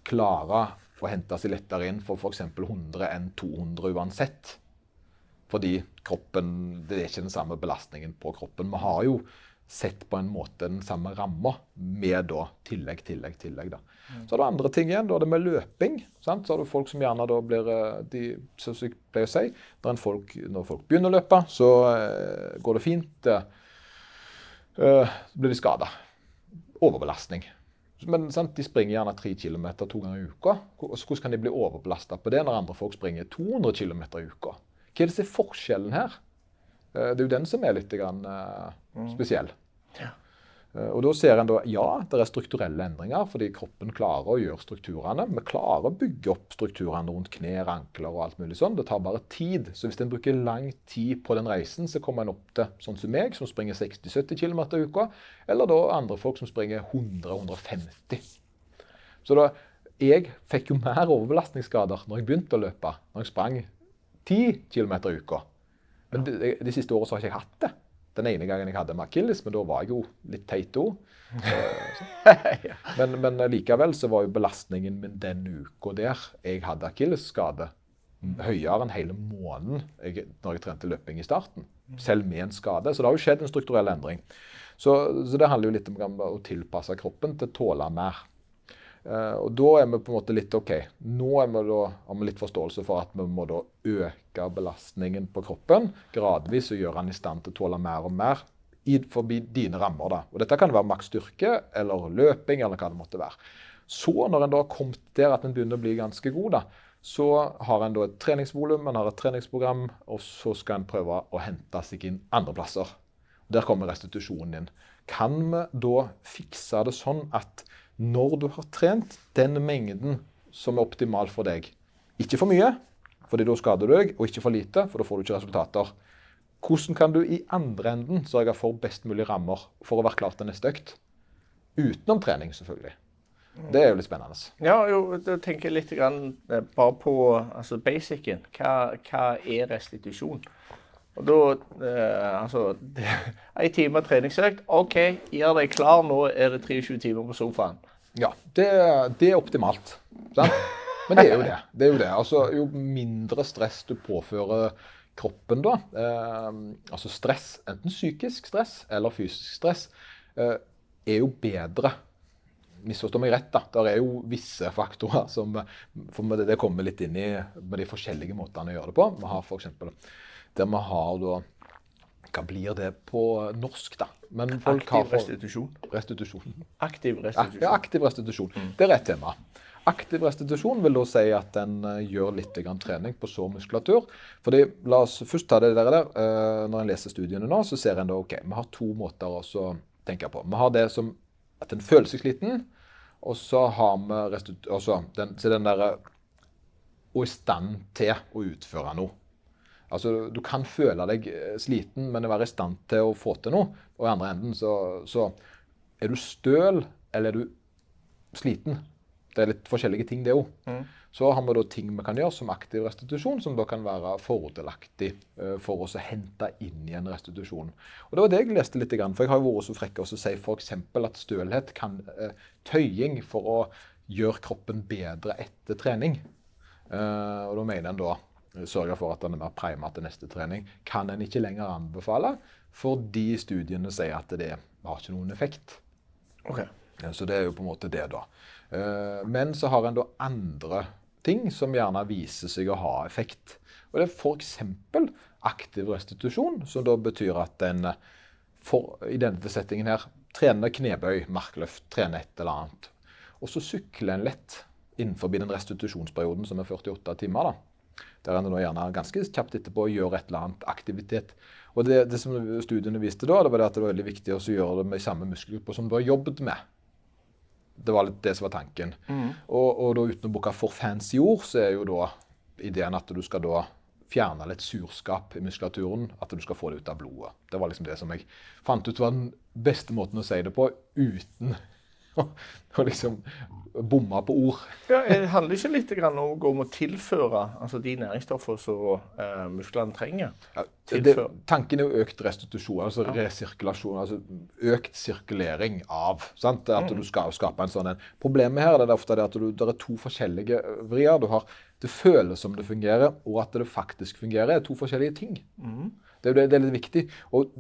klare å hente seg lettere inn for f.eks. 100 enn 200 uansett. Fordi kroppen, det er ikke den samme belastningen på kroppen. Vi har jo sett på en måte den samme ramma med da tillegg, tillegg, tillegg. da. Mm. Så er det andre ting igjen. Da er det med løping. Sant? Så har du folk som gjerne da blir eh, de, Som jeg pleier å si, når folk, når folk begynner å løpe, så uh, går det fint. Uh, blir de skada. Overbelastning. Men sant, de springer gjerne 3 km to ganger i uka. Hvordan kan de bli overbelasta på det når andre folk springer 200 km i uka? Hva er det som er forskjellen her? Eh, det er jo den som er litt grann, uh, spesiell. Ja. Uh, og da ser en da ja, det er strukturelle endringer, fordi kroppen klarer å gjøre strukturene. Vi klarer å bygge opp strukturene rundt knær, ankler og alt mulig sånn. Det tar bare tid. Så hvis en bruker lang tid på den reisen, så kommer en opp til sånn som meg, som springer 60-70 km i uka, eller da andre folk som springer 100-150. Så da, jeg fikk jo mer overbelastningsskader når jeg begynte å løpe, når jeg sprang 10 km i uka. Men de, de siste årene har jeg ikke hatt det. Den ene gangen jeg hadde med akilles, men da var jeg jo litt teit òg. men, men, likevel så var jo belastningen min den uka der jeg hadde akillesskade, høyere enn hele måneden jeg, når jeg trente løping i starten. Selv med en skade. Så det har jo skjedd en strukturell endring. Så, så det handler jo litt om å tilpasse kroppen til å tåle mer. Uh, og Da er vi på en måte litt OK. Nå vi da, har vi litt forståelse for at vi må da øke belastningen på kroppen gradvis og gjøre den i stand til å tåle mer og mer forbi dine rammer. da. Og Dette kan være maks styrke eller løping eller hva det måtte være. Så når en da har kommet der at en begynner å bli ganske god, da, så har en da et treningsvolum, en har et treningsprogram, og så skal en prøve å hente seg inn andre plasser. Der kommer restitusjonen inn. Kan vi da fikse det sånn at når du har trent den mengden som er optimal for deg. Ikke for mye, fordi da skader du deg, og ikke for lite, for da får du ikke resultater. Hvordan kan du i andre enden sørge for best mulig rammer for å være klar til neste økt? Utenom trening, selvfølgelig. Det er jo litt spennende. Ja, jo, da tenker jeg litt grann, eh, bare på altså basicen. Hva, hva er restitusjon? Og da eh, Altså Ei time treningsøkt. OK, gjør deg klar. Nå er det 23 timer på sofaen. Ja, det, det er optimalt. Sant? Men det er jo det. det, er jo, det. Altså, jo mindre stress du påfører kroppen da, eh, altså stress, enten psykisk stress eller fysisk stress, eh, er jo bedre. Misforstå meg rett, da. Det er jo visse faktorer som for Det kommer litt inn i med de forskjellige måtene å gjøre det på. Vi har f.eks. der vi har da Hva blir det på norsk, da? Men folk aktiv har for... restitusjon. Restitusjon. Aktiv restitusjon. Ja, aktiv restitusjon. Mm. Det er rett tema. Aktiv restitusjon vil da si at en uh, gjør litt trening på sår muskulatur. Fordi, La oss først ta det der. der. Uh, når en leser studiene nå, så ser en da ok, vi har to måter å tenke på. Vi har det som at en føler seg sliten, og så har vi altså, den, den derre Og i stand til å utføre noe. Altså, Du kan føle deg eh, sliten, men være i stand til å få til noe. Og i andre enden så, så er du støl, eller er du sliten. Det er litt forskjellige ting, det òg. Mm. Så har vi da ting vi kan gjøre som aktiv restitusjon, som da kan være fordelaktig uh, for oss å hente inn igjen restitusjon. Og Det var det jeg leste litt, for jeg har jo vært så frekk å si f.eks. at stølhet kan uh, tøying for å gjøre kroppen bedre etter trening. Og da mener en da sørge for at den er mer prima til neste trening, kan en ikke lenger anbefale, fordi studiene sier at det har ikke noen effekt. Okay. Så det er jo på en måte det, da. Eh, men så har en da andre ting som gjerne viser seg å ha effekt. Og det er f.eks. aktiv restitusjon, som da betyr at en for, i denne settingen her trener knebøy, markløft, trener et eller annet. Og så sykler en lett innenfor den restitusjonsperioden som er 48 timer. da der en gjerne ganske kjapt etterpå gjør et eller annet aktivitet. Og det, det som studiene viste da, det var at det var veldig viktig å gjøre det med samme muskelgrupper som du har jobbet med. Det var litt det som var tanken. Mm. Og, og, da uten å bruke for fancy ord, så er jo da ideen at du skal da fjerne litt surskap i muskulaturen. At du skal få det ut av blodet. Det var liksom det som jeg fant ut var den beste måten å si det på uten og liksom bomma på ord. Ja, det handler ikke litt om å tilføre altså de næringsstoffene som eh, musklene trenger? Ja, det, tanken er jo økt restitusjon, altså ja. resirkulasjon. altså Økt sirkulering av. sant? At mm. du skal skape en sånn en. Problemet her er det ofte det at du, det er to forskjellige vrier. Du har det føles som det fungerer, og at det faktisk fungerer, er to forskjellige ting. Mm. Det, det, det, er litt viktig, og,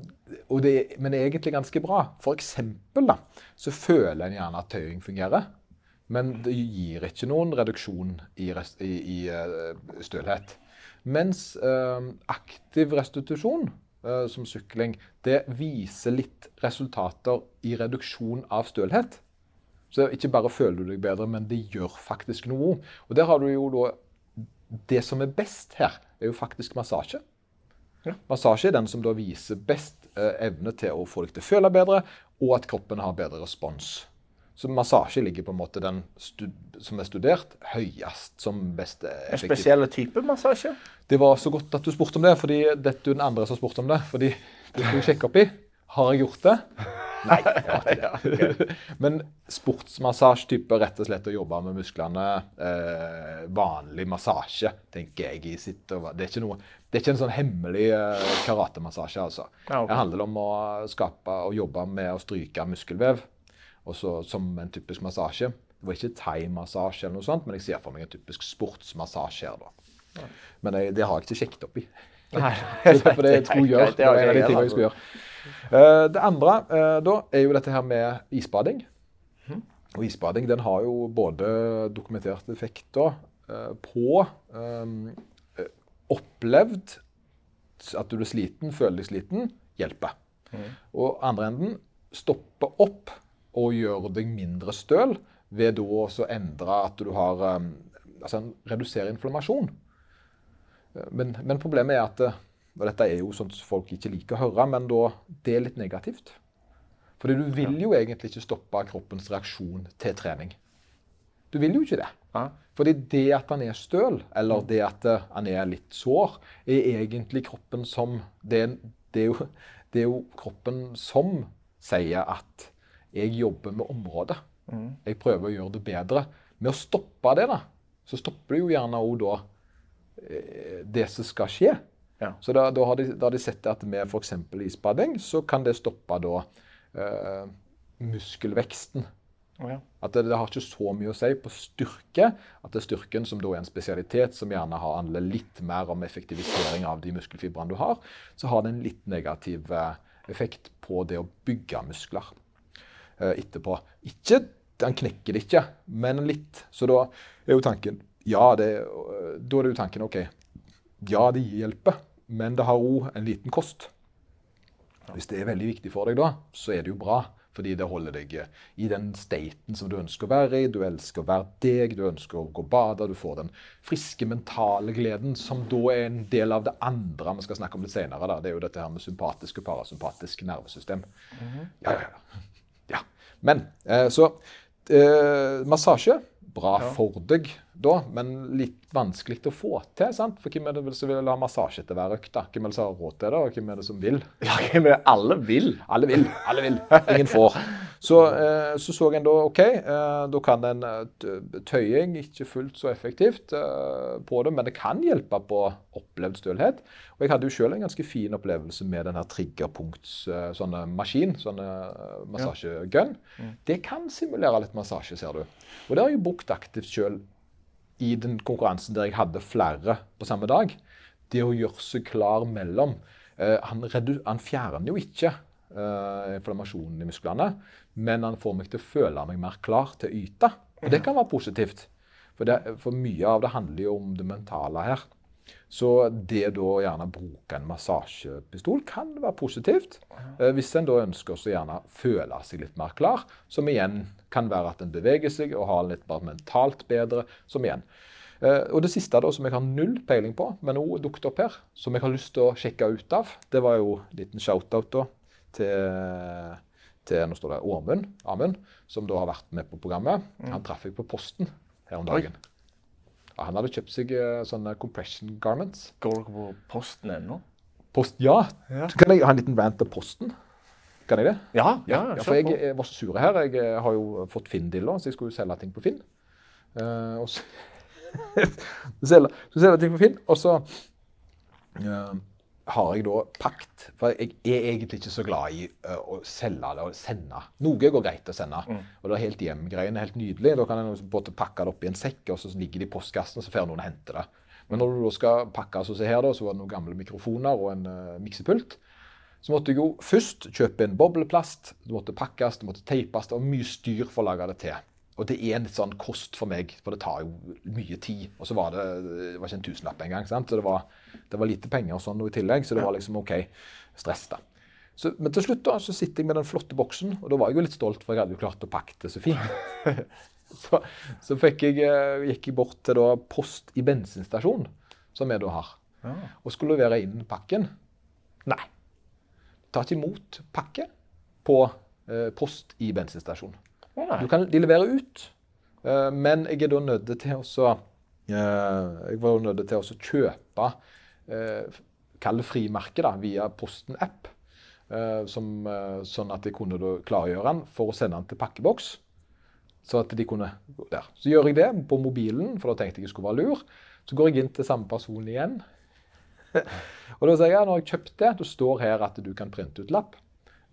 og det, men det er egentlig ganske bra. For eksempel da, så føler en gjerne at tøying fungerer. Men det gir ikke noen reduksjon i, rest, i, i uh, stølhet. Mens øh, aktiv restitusjon, øh, som sykling, det viser litt resultater i reduksjon av stølhet. Så ikke bare føler du deg bedre, men det gjør faktisk noe. Og der har du jo da Det som er best her, er jo faktisk massasje. Ja. Massasje er den som da viser best evne til å få deg til å føle bedre, og at kroppen har bedre respons. Så massasje ligger på en måte den som er studert, høyest som best effektiv. En spesiell type massasje? Det var så godt at du spurte om det, fordi dette er den andre som spurte om det. Fordi det skal jeg sjekke opp i. Har jeg gjort det? Nei. jeg har ikke det. Men sportsmassasjetype, rett og slett å jobbe med musklene. Eh, vanlig massasje, tenker jeg. i sitt. Det er ikke, noe, det er ikke en sånn hemmelig eh, karatemassasje. altså. Ja, okay. Det handler om å skape og jobbe med å stryke muskelvev også som en typisk massasje. Det var ikke thaimassasje, eller noe sånt, men jeg ser for meg en typisk sportsmassasje. her da. Men jeg, det har jeg ikke sjekket opp i. Nei, for det jeg tror gjør, det er en av de tingene jeg skal gjøre. Uh, det andre uh, da er jo dette her med isbading. Og isbading den har jo både dokumenterte effekter uh, på um, opplevd at du er sliten, føler deg sliten, hjelper. Og andre enden stoppe opp og gjøre deg mindre støl ved da å endre at du har um, Altså redusere inflammasjon. Men, men, problemet er at og dette er jo sånt folk ikke liker å høre, men da, det er litt negativt. Fordi du vil jo egentlig ikke stoppe kroppens reaksjon til trening. Du vil jo ikke det. Ja. Fordi det at han er støl, eller det at han er litt sår, er egentlig kroppen som Det, det, er, jo, det er jo kroppen som sier at jeg jobber med området. Mm. Jeg prøver å gjøre det bedre. Med å stoppe det, da, så stopper det jo gjerne òg da eh, det som skal skje. Ja. Så da, da, har de, da, har de, sett at med f.eks. isbading, så kan det stoppe da eh, muskelveksten. Oh, ja. At det, det, har ikke så mye å si på styrke. At det er styrken, som da er en spesialitet som gjerne har handler litt mer om effektivisering av de muskelfibrene du har, så har det en litt negativ eh, effekt på det å bygge muskler. Eh, etterpå. Ikke, Han knekker det ikke, men litt. Så da er jo tanken Ja, det, da er det jo tanken OK. Ja, det hjelper, men det har òg en liten kost. Hvis det er veldig viktig for deg da, så er det jo bra. Fordi det holder deg i den staten som du ønsker å være i. Du elsker å være deg, du ønsker å gå og bade. Du får den friske mentale gleden, som da er en del av det andre vi skal snakke om litt senere. Det er jo dette her med sympatisk og parasympatisk nervesystem. Mm -hmm. Ja, ja, ja. Men eh, så eh, Massasje, bra ja. for deg da, men litt vanskelig å få til. sant? For hvem er det som vil ha massasje til hver økt? da? Hvem er det som har råd til det, og hvem er det som vil? Ja, hvem er det? Alle vil. Alle vil. Alle vil. Ingen får. Så eh, så, så en da OK, eh, da kan en eh, tøying ikke fullt så effektivt eh, på det, men det kan hjelpe på opplevd stølhet. Og jeg hadde jo sjøl en ganske fin opplevelse med denne triggerpunkts sånne maskin, sånne massasjegun. Ja. Mm. Det kan simulere litt massasje, ser du. Og det har jeg brukt aktivt sjøl i den konkurransen der jeg hadde flere på samme dag. Det å gjøre seg klar mellom han, han fjerner jo ikke uh, inflammasjonen i musklene. Men han får meg til å føle meg mer klar til å yte. Og det kan være positivt. For, det, for mye av det handler jo om det mentale her. Så det da gjerne bruke en massasjepistol kan være positivt. Eh, hvis en da ønsker å gjerne føle seg litt mer klar, som igjen kan være at en beveger seg og har litt bare mentalt bedre, som igjen. Eh, og det siste da, som jeg har null peiling på, men òg dukket opp her, som jeg har lyst til å sjekke ut av, det var jo en liten shout-out da til, til nå står det Åmund, Amund, som da har vært med på programmet. Mm. Han traff jeg på Posten her om dagen. Ja, han hadde kjøpt seg uh, sånne compression garments. Går dere på Posten ennå? Post, ja. ja. Kan jeg ha en liten rant av Posten. Kan jeg det? Ja, ja, Ja, for jeg, jeg var så sur her. Jeg eh, har jo fått Finn-dilla, så jeg skulle jo selge ting på Finn. Uh, og så så selge, så selge ting på Finn, og så eh, har jeg da pakt For jeg er egentlig ikke så glad i eh, å selge det og sende. Noe går greit å sende. Og det er helt hjem-greiene helt nydelig. Da kan jeg liksom både pakke det opp i en sekk, og så ligger det i postkassen, og så får noen hente det. Men når du da skal pakke, så se her da, så var det noen gamle mikrofoner og en uh, miksepult. Så måtte jeg jo først kjøpe en bobleplast. Det måtte pakkes, det måtte teipes. Det var mye styr for å lage det til. Og det er en litt sånn kost for meg, for det tar jo mye tid. Og så var det, det var ikke en tusenlapp engang. sant? Så det var, det var lite penger og sånn i tillegg, så det var liksom OK. Stress, da. Så, men til slutt da, så sitter jeg med den flotte boksen, og da var jeg jo litt stolt, for jeg hadde jo klart å pakke det så fint. så så jeg, eh, gikk jeg bort til da Post i bensinstasjon, som vi da har, og skulle levere inn pakken. Nei. Tar ikke imot pakke på eh, Post i bensinstasjon. Du kan, de leverer ut, eh, men jeg er da nødt til å så, eh, Jeg var nødt til å kjøpe eh, Kall det frimerke da, via Posten-app. eh, eh, sånn at jeg kunne klargjøre den for å sende den til pakkeboks. Så at de kunne gå der. Så gjør jeg det på mobilen, for da tenkte jeg jeg skulle være lur. Så går jeg inn til samme person igjen. Og da sier jeg nå når jeg kjøpt det. Det står her at du kan printe ut lapp.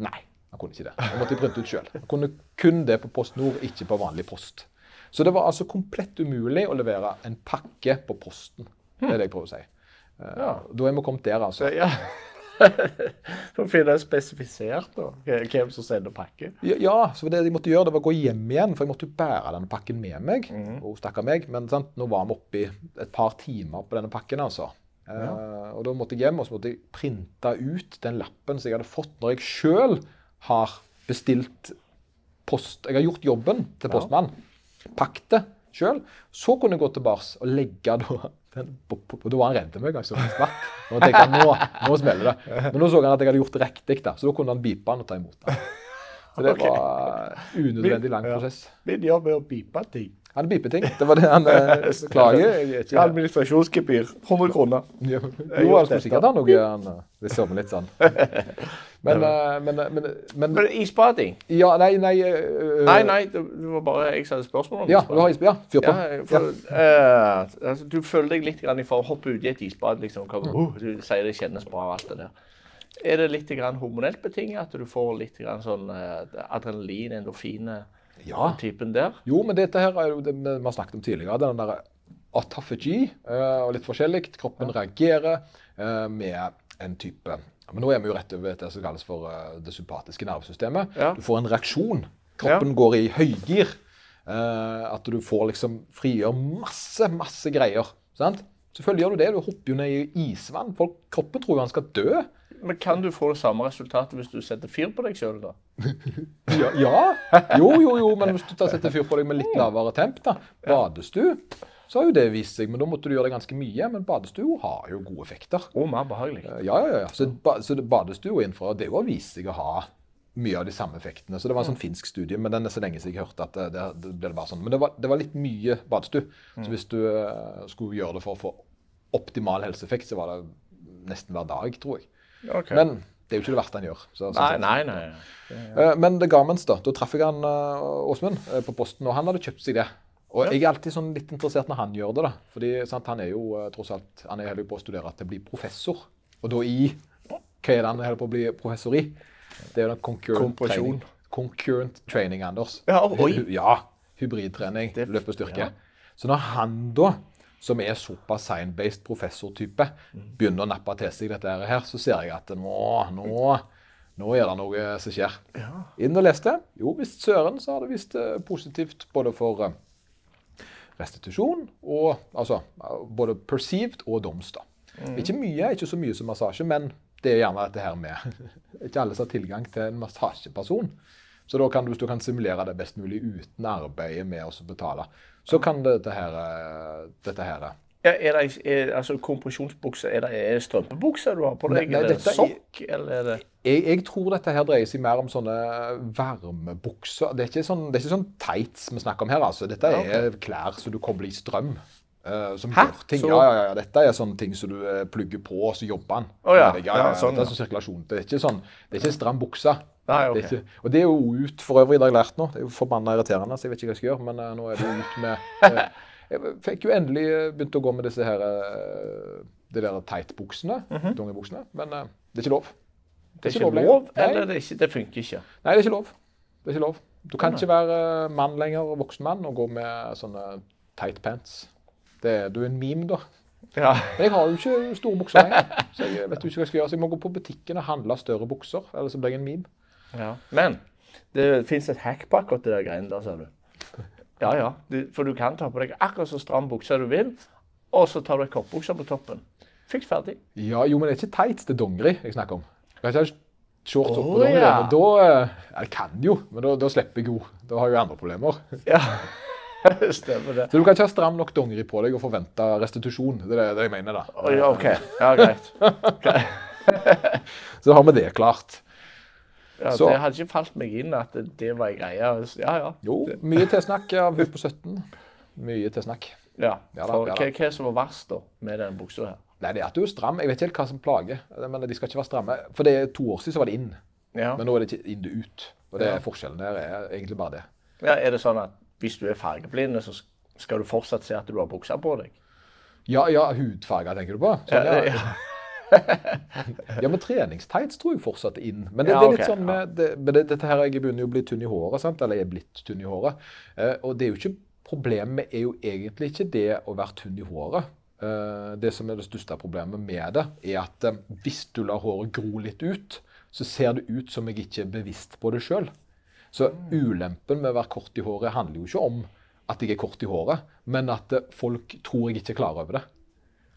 Nei, han kunne ikke det. Jeg måtte printe ut sjøl. Kunne kun det på Post Nord, ikke på vanlig post. Så det var altså komplett umulig å levere en pakke på posten. Det er det jeg prøver å si. Eh, Ja. Da er vi kommet der, altså. Ja. For å finne spesifisert da, hvem som sender pakke. Ja, ja, så det jeg måtte gjøre, det var å gå hjem igjen, for jeg måtte jo bære denne pakken med meg. Og stakkar meg, men sant, nå var vi oppe i et par timer på denne pakken, altså. Eh, og da måtte jeg hjem, og så måtte jeg printe ut den lappen som jeg hadde fått når jeg sjøl har bestilt post. Jeg har gjort jobben til postmann. Pakket det sjøl. Så kunne jeg gå tilbake og legge da den Da var han redd meg. altså, og tenkte at nå, nå smeller det. Men nå så han at jeg hadde gjort det riktig, da, så da kunne han bipe han og ta imot den. Så det var unødvendig lang prosess. Min jobb er å pipe ting. Han bipeting. Det var det han klager? Beklager. Jeg er Administrasjonsgebyr. 100 kroner. Jo, gjort han skulle sikkert ha noe han eh, Det ser meg litt sånn. Men, eh, men, men, men Men isbading? Ja, nei, nei Nei, nei, det var bare jeg som hadde spørsmål om Ja, du har isbad. Fyr på. Eh, altså, du føler deg litt grann i for å hoppe ut i et isbad. Liksom, Mm. uh, du sier det kjennes bra alt det der. Er det litt grann hormonelt betinget at du får litt grann sånn eh, adrenalin, endorfine, Ja. typen der? Jo, men dette her er jo det vi har snakket om tidligere. Den der autophagy eh, og litt forskjellig. Kroppen reagerer eh, med en type Men nå er vi jo rett over det som kalles for eh, det sympatiske nervesystemet. Ja. Du får en reaksjon. Kroppen går i høygir. At du får liksom frigjør masse, masse greier. Sant? Selvfølgelig gjør du det. Du hopper jo ned i isvann. Folk, kroppen tror jo han skal dø. Men kan du få det samme resultatet hvis du setter fyr på deg sjøl, da? Ja, ja. Jo, jo, jo, men hvis du setter fyr på deg med litt lavere temp, da. Badestue, så har jo det vist seg. Men da måtte du gjøre det ganske mye. Men badestue har jo gode effekter. Og mer behagelig. Eh, Ja, ja, ja. Så, ba, så det- badestue innenfor, det har vist seg å ha mye av de samme effektene. Så det var en sånn finsk studie, men den er så lenge siden jeg hørte at det, det, det ble bare sånn. Men det var, det var litt mye badestue. Så hvis du eh, skulle gjøre det for å få optimal helseeffekt, så var det nesten hver dag, tror jeg. Ok. Men det er jo ikke det verste han gjør. Så, nei, sett. nei, nei. Ja. Men det Garments, da. Da traff jeg han eh, Åsmund eh, på posten, og han hadde kjøpt seg det. Og jeg er alltid sånn litt interessert når han gjør det, da. Fordi sant, han er jo eh, tross alt Han er jo på å studere til å bli professor. Og da i Hva er det han holder på å bli professor i? Det er jo den concurrent training. Concurrent training, Anders. Ja, oi. Ja. Hybridtrening. løpestyrke. Ja. Så når han da som er såpass sign-based professortype, begynner å nappe til seg dette her, så ser jeg at nå, nå, nå er det noe som skjer. Inn og leste. Jo visst søren så har det visst eh, positivt både for eh, restitusjon og altså både perceived og doms. da. Ikke mye, ikke så mye som massasje, men det er gjerne dette her med Ikke alle som har tilgang til en massasjeperson. Så da kan du, du kan simulere det best mulig uten arbeidet med å betale, så kan dette her, eh, dette her Ja, er det er, altså kompresjonsbukse, er det er strømpebukse du har på deg? Nei, nei, er det dette er- sokk, eller er det jeg, jeg tror dette her dreier seg mer om sånne varmebukser. Det er ikke sånn, det er ikke sånn tights vi snakker om her. altså. Dette Ja, er klær som du kobler i strøm. Uh, som Hæ? gjør ting. Så- Ja, ja, ja, dette er sånne ting som du eh, plugger på, og så jobber den. Oh, ja. ja, ja, Ja, ja. sånn, Det er sånn sirkulasjon. Det er ikke sånn, det er ikke stram bukse. Nei, okay. Det er ikke, og det er jo ut for øvrig, i har lært nå. Det er jo forbanna irriterende, så jeg vet ikke hva jeg skal gjøre. Men uh, nå er det ut med uh, Jeg fikk jo endelig eh, begynt å gå med disse her de der tight-buksene, dongebuksene. Men eh, det er ikke lov. Mhm. Det er ikke lov, Nei. eller det, er ikke, det funker ikke? Nei, det er ikke lov. Det er ikke lov. Du kan ikke være mann lenger, voksen mann, og gå med sånne tight pants. Det er, du er en meme, da. Ja. Men jeg har jo ikke store bukser lenger, så jeg vet jo ikke hva jeg skal gjøre. Så jeg må gå på butikken og handle større bukser, ellers så blir jeg en meme. Ja. Men det fins et hack på akkurat det der greiene der, ser du. Ja, ja. Du, for du kan ta på deg akkurat så stram bukse du vil, og så tar du ei kortbukse på toppen. Fiks ferdig. Ja, jo, men det er ikke tights, det er dongeri jeg snakker om. Jeg kan ikke shorts oppå på dongeri, ja. men da eh, Jeg kan jo, men da, da slipper jeg jo. Da har jeg jo andre problemer. Ja, stemmer det. Så du kan ikke ha stram nok dongeri på deg og forvente restitusjon. Det er det, det jeg mener, da. Oi, OK. Ja, greit. Så har vi det klart. Ja, Så- det hadde ikke falt meg inn at det, var ei greie. Ja, ja. Jo, mye tilsnakk av hun på 17. Mye tilsnakk. ja. Ja For hva, hva som var verst da, med den buksa her? Nei, det er at du er stram. Jeg vet ikke helt hva som plager. Men de skal ikke være stramme. For det er to år siden så var det inn. Ja. Men nå er det ikke inn det ut. Og det er forskjellen der er egentlig bare det. ja. Er det sånn at hvis du er fargeblind, så skal du fortsatt se at du har buksa på deg? Ja, ja, hudfarger tenker du på? Sånn, Ja, ja. ja. Men treningstights tror jeg fortsatt er inn. Men det, Ja, det er litt okay, sånn med det, det, Dette her, jeg begynner jo å bli tynn i håret, sant? eller jeg er blitt tynn i håret. Eh, og det er jo ikke Problemet er jo egentlig ikke det å være tynn i håret. Eh, det som er det største problemet med det, er at eh, hvis du lar håret gro litt ut, så ser det ut som jeg ikke er bevisst på det sjøl. Så ulempen med å være kort i håret handler jo ikke om at jeg er kort i håret, men at eh, folk tror jeg ikke er klar over det.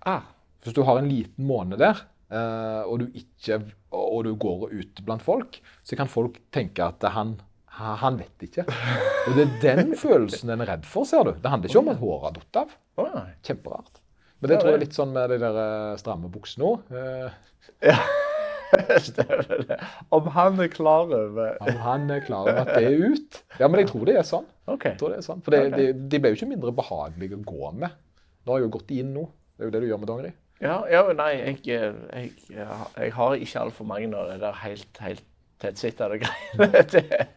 Ah, Hvis du har en liten måned der, eh, og, du ikke, og du går ut blant folk, så kan folk tenke at han, han vet ikke. Og det er den følelsen en er redd for, ser du. Det handler ikke om at håret har datt av. Kjemperart. Men det tror jeg er litt sånn med de der eh, stramme buksene òg. Stemmer det. Om han er klar over Om han er klar over at det er ut. Ja, men jeg tror det er sånn. Okay. Det er sånn. For det, okay. de, de ble jo ikke mindre behagelige å gå med. Nå har jeg jo gått inn nå. Det er jo det du gjør med dongeri. Ja, ja nei, jeg, jeg, jeg, jeg har ikke altfor mange av det der helt, helt tettsittede greiene. Det-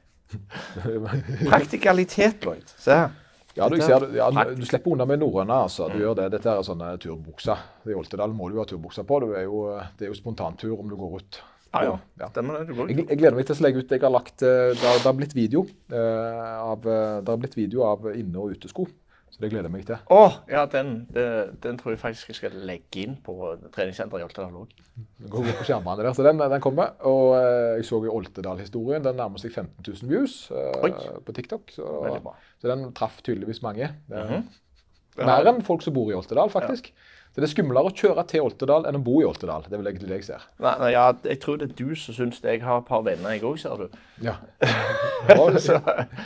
Praktikalitet, Lloyd. Se her. Ja, du, ser, er ja, du, slipper unna med norrøne. altså. Du gjør det. Dette er sånne turbukser. I Oltedal må du ha turbukser på. Du er jo, det er jo spontantur om du går ut. Ja, ja. Ja. Stemmer det. Du går Jeg, jeg gleder meg til å legge ut. Jeg har lagt, eh, det, har, det har blitt video eh, av, eh, det har blitt video av inne- og utesko. Det gleder jeg meg til. Å, ja, den, den, den tror jeg faktisk jeg skal legge inn på treningssenteret i Oltedal òg. Den går på skjermene der, så den, den kommer. Og eh, jeg så jo Oltedal-historien. Den nærmer seg 15 000 views eh, på TikTok. Så, så den traff tydeligvis mange. Mm -hmm. Mer enn folk som bor i Oltedal, faktisk. Så det er skumlere å kjøre til Oltedal enn å bo i Oltedal. Det er vel egentlig det jeg ser. Nei, nei, ja, jeg tror det er du som syns. Jeg har et par venner, jeg òg, ser du. Ja.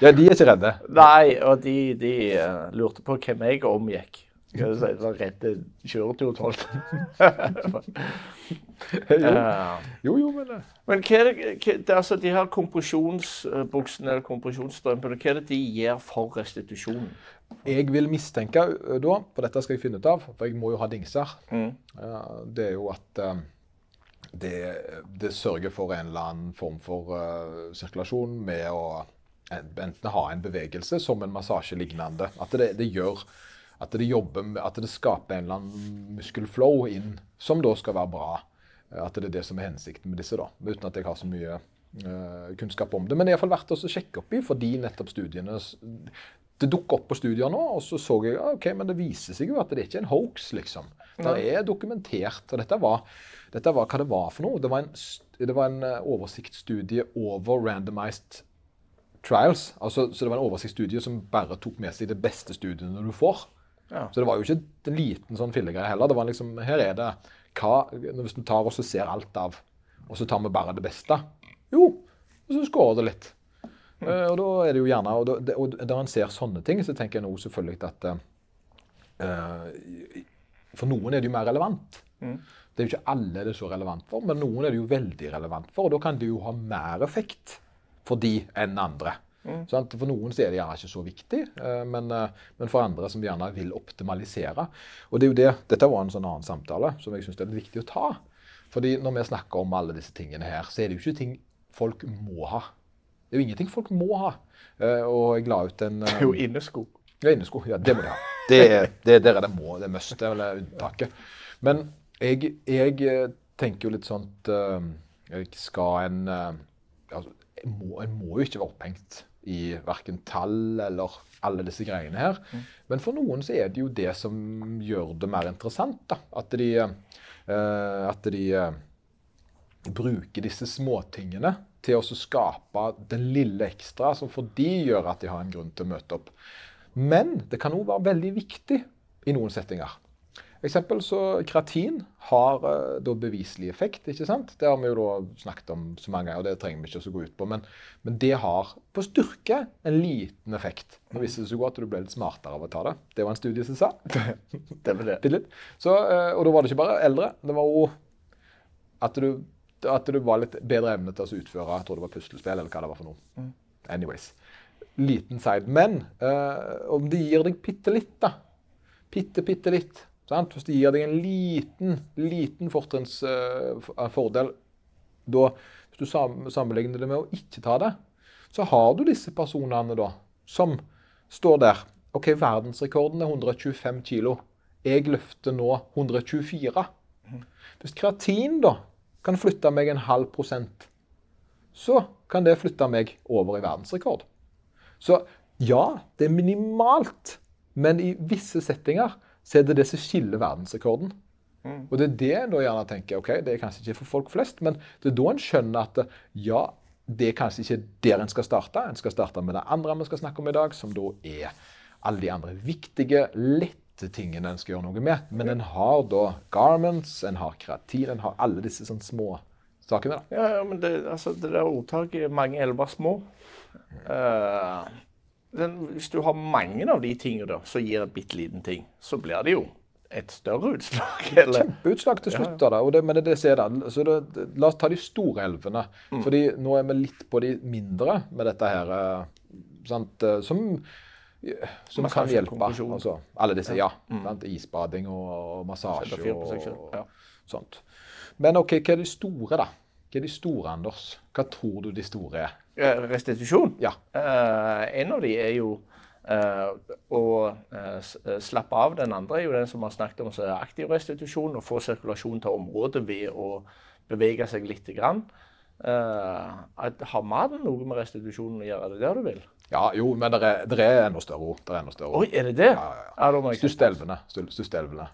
ja, de er ikke redde. Nei, og de, de uh, lurte på hvem jeg omgikk. Skal du si, redde kjøreturtolten. uh, Jo, jo, men det. men hva er det, hva, det altså de her kompresjonsbuksene eller kompresjonsstrømpene, hva er det de gjør for restitusjonen? jeg vil mistenke da, for dette skal jeg finne ut av, for jeg må jo ha dingser, Mm. Det er jo at eh, det, det sørger for en eller annen form for eh, sirkulasjon med å enten ha en bevegelse som en massasje lignende. At det, det gjør at det jobber at det skaper en eller annen muskelflow inn, som da skal være bra. Eh, At det er det som er hensikten med disse, da. Uten at jeg har så mye uh, kunnskap om det. Men det er iallfall verdt å sjekke opp i, fordi nettopp studiene Det dukker opp på studier nå, og så så jeg ok, men det viser seg jo at det er ikke en hoax, liksom. Det er dokumentert. Og dette var, dette var hva det var for noe. Det var en, det var en eh, oversiktsstudie over randomized trials. Altså, så det var en oversiktsstudie som bare tok med seg de beste studiene du får. Ja. Så det var jo ikke en liten sånn fillegreie heller. Det var liksom, her er det hva, Hvis vi tar og ser alt av, og så tar vi bare det beste Jo, og så skårer det litt. Eh, og da er det jo gjerne, og, da, det, og da en ser sånne ting, så tenker jeg nå selvfølgelig at uh, For noen er det jo mer relevant. Det er jo ikke alle det er så relevant for, men noen er det jo veldig relevant for. Og da kan det jo ha mer effekt for de enn andre. Mm. For noen er det gjerne ikke så viktig, uh, men, uh, men, for andre som gjerne vil optimalisere. Og det er jo det, Dette var en sånn annen samtale som jeg syns er viktig å ta. Fordi når vi snakker om alle disse tingene her, så er det jo ikke ting folk må ha. Det er jo ingenting folk må ha. og jeg la ut en Det er jo innesko. Ja, innesko. Ja, det må de ha. Det, det, der er det må, det must, eller unntaket. Men jeg, jeg tenker jo litt sånn at skal en altså, må, En må jo ikke være opphengt i verken tall eller alle disse greiene her. Mm. Men for noen så er det jo det som gjør det mer interessant. da. At de, uh, at de uh, bruker disse småtingene til å skape den lille ekstra som for de gjør at de har en grunn til å møte opp. Men det kan òg være veldig viktig i noen settinger eksempel så Kreatin har uh, da beviselig effekt. ikke sant? Det har vi jo da snakket om så mange ganger, og det trenger vi ikke å gå ut på. Men, men, det har på styrke en liten effekt. Nå viste det seg at du ble litt smartere av å ta det. Det var en studie som sa. det var det. Så, uh, og da var det ikke bare eldre. Det var òg at du, at du var litt bedre evne til å utføre jeg tror det var puslespill eller hva det var for noe. Mm. Anyways. Liten side. Men uh, om det gir deg bitte litt, da. Bitte, bitte litt Sant? Hvis det gir deg en liten, liten fortrinnsfordel uh, da, Hvis du sammenligner det med å ikke ta det, så har du disse personene da, som står der. OK, verdensrekorden er 125 kilo. Jeg løfter nå 124. Hvis kreatin da kan flytte meg en halv prosent, så kan det flytte meg over i verdensrekord. Så ja, det er minimalt, men i visse settinger så er det det som skiller verdensrekorden. Mm. Og det er det en da gjerne tenker ok, det er kanskje ikke for folk flest, men det er da en skjønner at ja, det er kanskje ikke der en skal starte. En skal starte med det andre vi skal snakke om i dag, som da er alle de andre viktige, lette tingene en skal gjøre noe med. Men en har da garments, en har kreatin, en har alle disse sånn små sakene. da. Ja, ja men det, altså, det der ordtaket 'mange elver små' uh, den, hvis du har mange av de tingene som gir en bitte liten ting, så blir det jo et større utslag. Eller? Kjempeutslag til slutt. Ja. Da, det, men det, det ser det. Så det, la oss ta de store elvene. Mm. fordi nå er vi litt på de mindre med dette her. Eh, sant, eh, som, som kan hjelpe. Altså, alle disse, ja. ja mm. Isbading og, og massasje og, og, sånt. Men OK, hva er de store, da? Hva er de store, Anders? Hva tror du de store er? Restitusjon? Ja. Uh, en av de er jo uh, å uh, slappe av. Den andre er jo den som har snakket om så aktiv restitusjon. Å få sirkulasjon til området ved å bevege seg lite grann. har maten noe med restitusjonen å gjøre? Er det der du vil? Ja, jo, men det er, det er enda større ord. Er er det det? Ja, ja, ja. Største